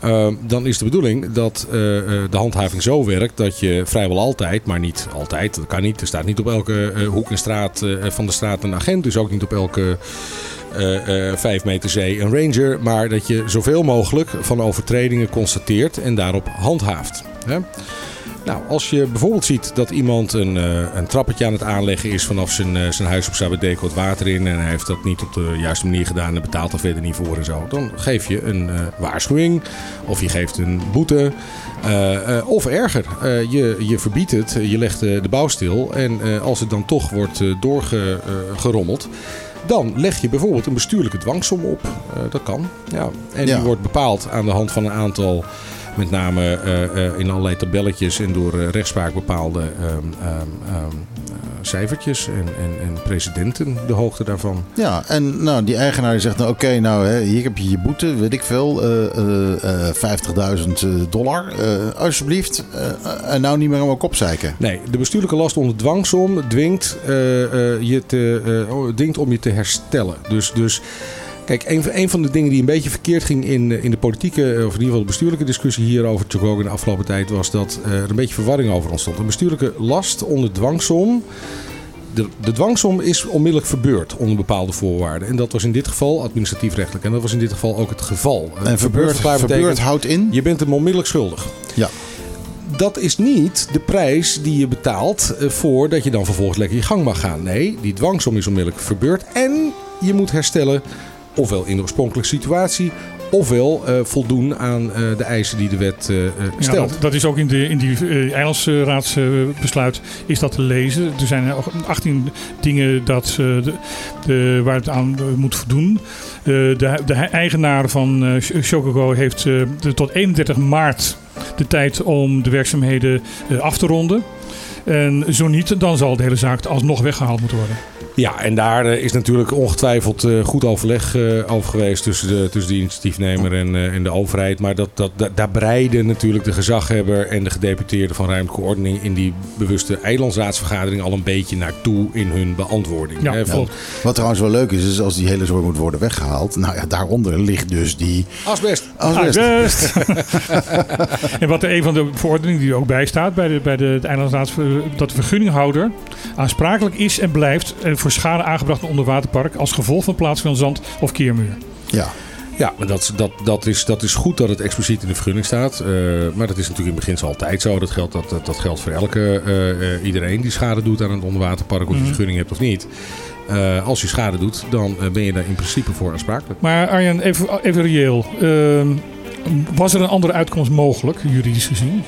Eh, dan is de bedoeling dat eh, eh, de handhaving zo werkt dat je vrijwel altijd, maar niet altijd, dat kan niet. Er staat niet op elke eh, hoek en straat van de straat een agent, dus ook niet op elke vijf meter zee een ranger, maar dat je zoveel mogelijk van overtredingen constateert en daarop handhaaft. Hè? Nou, als je bijvoorbeeld ziet dat iemand een, eh, een trappetje aan het aanleggen is vanaf zijn, eh, zijn huis op Sabadeco het water in en hij heeft dat niet op de juiste manier gedaan en betaalt er verder niet voor en zo, dan geef je een eh, waarschuwing of je geeft een boete. of erger, je, je verbiedt het, je legt de bouw stil en als het dan toch wordt doorgerommeld, dan leg je bijvoorbeeld een bestuurlijke dwangsom op. Dat kan. Ja. En Ja. die wordt bepaald aan de hand van een aantal, met name eh, eh, in allerlei tabelletjes en door eh, rechtspraak bepaalde ehm, ehm, ehm, eh, cijfertjes en, en, en presidenten, de hoogte daarvan. Ja, en nou, die eigenaar die zegt, nou, oké, nou, hè, hier heb je je boete, weet ik veel, eh, eh, eh, 50.000 dollar, alsjeblieft. en nou niet meer aan mijn kop zeiken. Nee, de bestuurlijke last onder dwangsom dwingt, je te, oh, dwingt om je te herstellen. Dus, dus kijk, een, van- een van de dingen die een beetje verkeerd ging in, eh, in de politieke, of in ieder geval de bestuurlijke discussie hier over Tjogogo in de afgelopen tijd, was dat eh, er een beetje verwarring over ontstond. Een bestuurlijke last onder dwangsom. De, de dwangsom is onmiddellijk verbeurd onder bepaalde voorwaarden. En dat was in dit geval administratief rechtelijk. En dat was in dit geval ook het geval. Eh, En verbeurd, verbeurd betekent- houdt in. je bent hem onmiddellijk schuldig. Ja. Dat is niet de prijs die je betaalt eh, voor dat je dan vervolgens lekker je gang mag gaan. Nee, die dwangsom is onmiddellijk verbeurd. En je moet herstellen, ofwel in de oorspronkelijke situatie, ofwel eh, voldoen aan eh, de eisen die de wet eh, Ja, stelt. dat, is ook in, de, in die eilandsraadsbesluit is dat te lezen. Er zijn ook 18 dingen dat, de, de, waar het aan moet voldoen. De, de eigenaar van Chocogo heeft de- tot 31 maart de tijd om de werkzaamheden af te ronden. En zo niet, dan zal de hele zaak alsnog weggehaald moeten worden. Ja, en daar eh, is natuurlijk ongetwijfeld eh, goed overleg eh, over geweest tussen de, tussen de initiatiefnemer en, eh, en de overheid. Maar dat, dat, da- daar breiden natuurlijk de gezaghebber en de gedeputeerde van ruimtelijke ordening in die bewuste eilandsraadsvergadering al een beetje naartoe in hun beantwoording. Ja, hè, van, klopt. Wat trouwens wel leuk is, is als die hele zooi moet worden weggehaald. Nou ja, daaronder ligt dus die Asbest. asbest. Asbest. en wat een van de verordeningen die er ook bij staat bij de, bij de, dat de vergunninghouder aansprakelijk is en blijft eh, voor schade aangebracht in onderwaterpark als gevolg van plaatsing van zand of keermuur. Ja. Ja, maar dat, dat, dat, is, dat is goed dat het expliciet in de vergunning staat. Eh, maar dat is natuurlijk in het begin altijd zo. Dat geldt, dat, dat, dat geldt voor elke, eh, eh, iedereen die schade doet aan een onderwaterpark, of je Mhm. vergunning hebt of niet. Als je schade doet, dan ben je daar in principe voor aansprakelijk. Maar Arjen, even, even reëel. Ehm, was er een andere uitkomst mogelijk, juridisch gezien?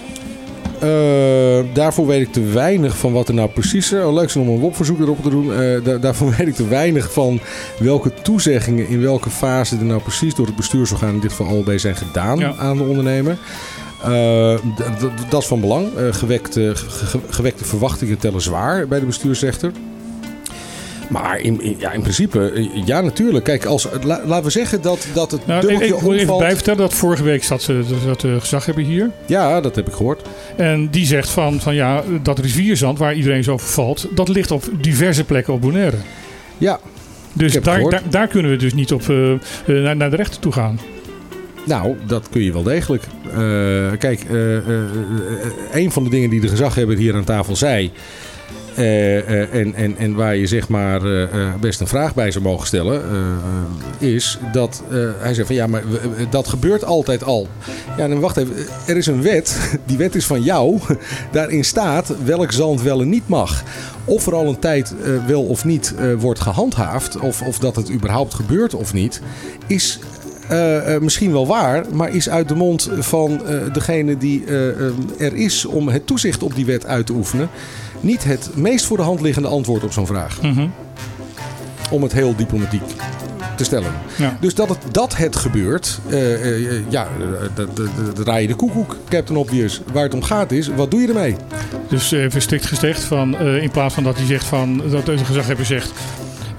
Eh, daarvoor weet ik te weinig van wat er nou precies... Uh, leuk is om een WOP-verzoek erop te doen. Eh, da- daarvoor weet ik te weinig van welke toezeggingen... in welke fase er nou precies door het bestuursorgaan... in dit geval OLB zijn gedaan Ja. aan de ondernemer. Eh, dat is van belang. Eh, gewekte, ge- ge- gewekte verwachtingen tellen zwaar bij de bestuursrechter. Maar in, in- ja, in principe, eh, ja natuurlijk. Kijk, als, la- laten we zeggen dat, dat het Nou, ik, dubbeltje ik moet even omvalt. bijvertellen dat vorige week zat, ze, zat de gezaghebber hier. Ja, dat heb ik gehoord. En die zegt van, van ja, dat rivierzand waar iedereen zo over valt, dat ligt op diverse plekken op Bonaire. Ja, Dus Ik daar, daar, daar kunnen we dus niet op eh, eh, naar, naar de rechter toe gaan. Nou, dat kun je wel degelijk. Eh, kijk, eh, eh, eh, een van de dingen die de gezaghebber hier aan tafel zei. Eh, eh, en, en, en waar je zeg maar eh, best een vraag bij zou mogen stellen, is dat hij zegt van ja, maar dat gebeurt altijd al. Ja, dan wacht even. Er is een wet, die wet is van jou. Daarin staat welk zand wel en niet mag. Of er al een tijd wel of niet wordt gehandhaafd, of, of dat het überhaupt gebeurt of niet, is eh, eh, misschien wel waar, maar is uit de mond van eh, degene die er is om het toezicht op die wet uit te oefenen, niet het meest voor de hand liggende antwoord op zo'n vraag. Mhm. Om het heel diplomatiek te stellen. Ja. Dus dat het, dat het gebeurt, ja, draai je de koekoek, Captain Obvious. Waar het om gaat is, wat doe je ermee? Dus even strikt gezegd, van, in plaats van dat hij zegt van, dat de gezaghebber zegt,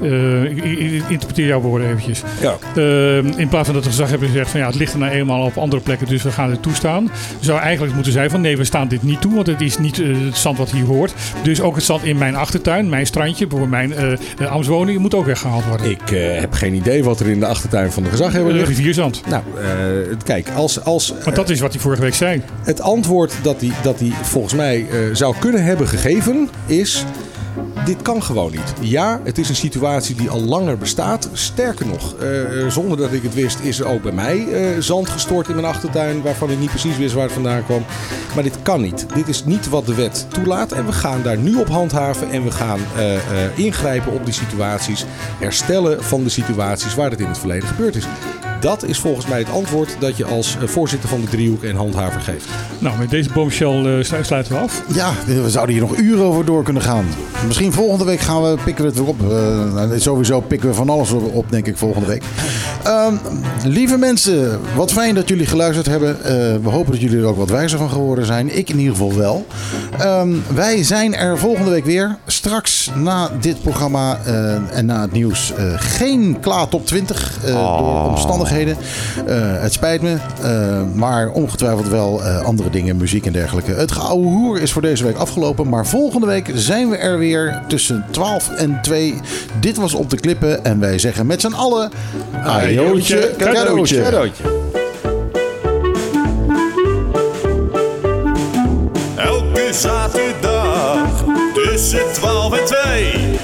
eh, ik, interpreteer jouw woorden eventjes. Ja. Eh, in plaats van dat de gezaghebber zegt van ja, het ligt er nou eenmaal op andere plekken, dus we gaan het toestaan. Zou eigenlijk moeten zijn van nee, we staan dit niet toe, want het is niet eh, het zand wat hier hoort. Dus ook het zand in mijn achtertuin, mijn strandje, bijvoorbeeld mijn ambtswoning, moet ook weggehaald worden. Ik heb geen idee wat er in de achtertuin van de gezaghebber ligt. rivierzand. Nou, kijk, als, als Want dat is wat hij vorige week zei. Het antwoord dat hij, dat hij volgens mij zou kunnen hebben gegeven is... Dit kan gewoon niet. Ja, het is een situatie die al langer bestaat. Sterker nog, eh, zonder dat ik het wist, is er ook bij mij eh, zand gestort in mijn achtertuin. Waarvan ik niet precies wist waar het vandaan kwam. Maar dit kan niet. Dit is niet wat de wet toelaat. En we gaan daar nu op handhaven. En we gaan eh, eh, ingrijpen op die situaties. Herstellen van de situaties waar het in het verleden gebeurd is. Dat is volgens mij het antwoord dat je als eh, voorzitter van de driehoek en handhaver geeft. Nou, met deze bombshell eh, slu- sluiten we af. Ja, we zouden hier nog uren over door kunnen gaan. Misschien volgende week gaan we, pikken we het weer op. Eh, sowieso pikken we van alles op, op, denk ik, volgende week. Ehm, lieve mensen, wat fijn dat jullie geluisterd hebben. Eh, we hopen dat jullie er ook wat wijzer van geworden zijn. Ik in ieder geval wel. Ehm, wij zijn er volgende week weer. Straks na dit programma eh, en na het nieuws eh, geen Kla Top 20 eh, door omstandigheden. Eh, het spijt me, eh, maar ongetwijfeld wel eh, andere dingen, muziek en dergelijke. Het geouwe hoer is voor deze week afgelopen, maar volgende week zijn we er weer tussen 12 en 2. Dit was Op de Klippen en wij zeggen met z'n allen... Ajootje, cadeautje. Elke zaterdag tussen 12 en 2.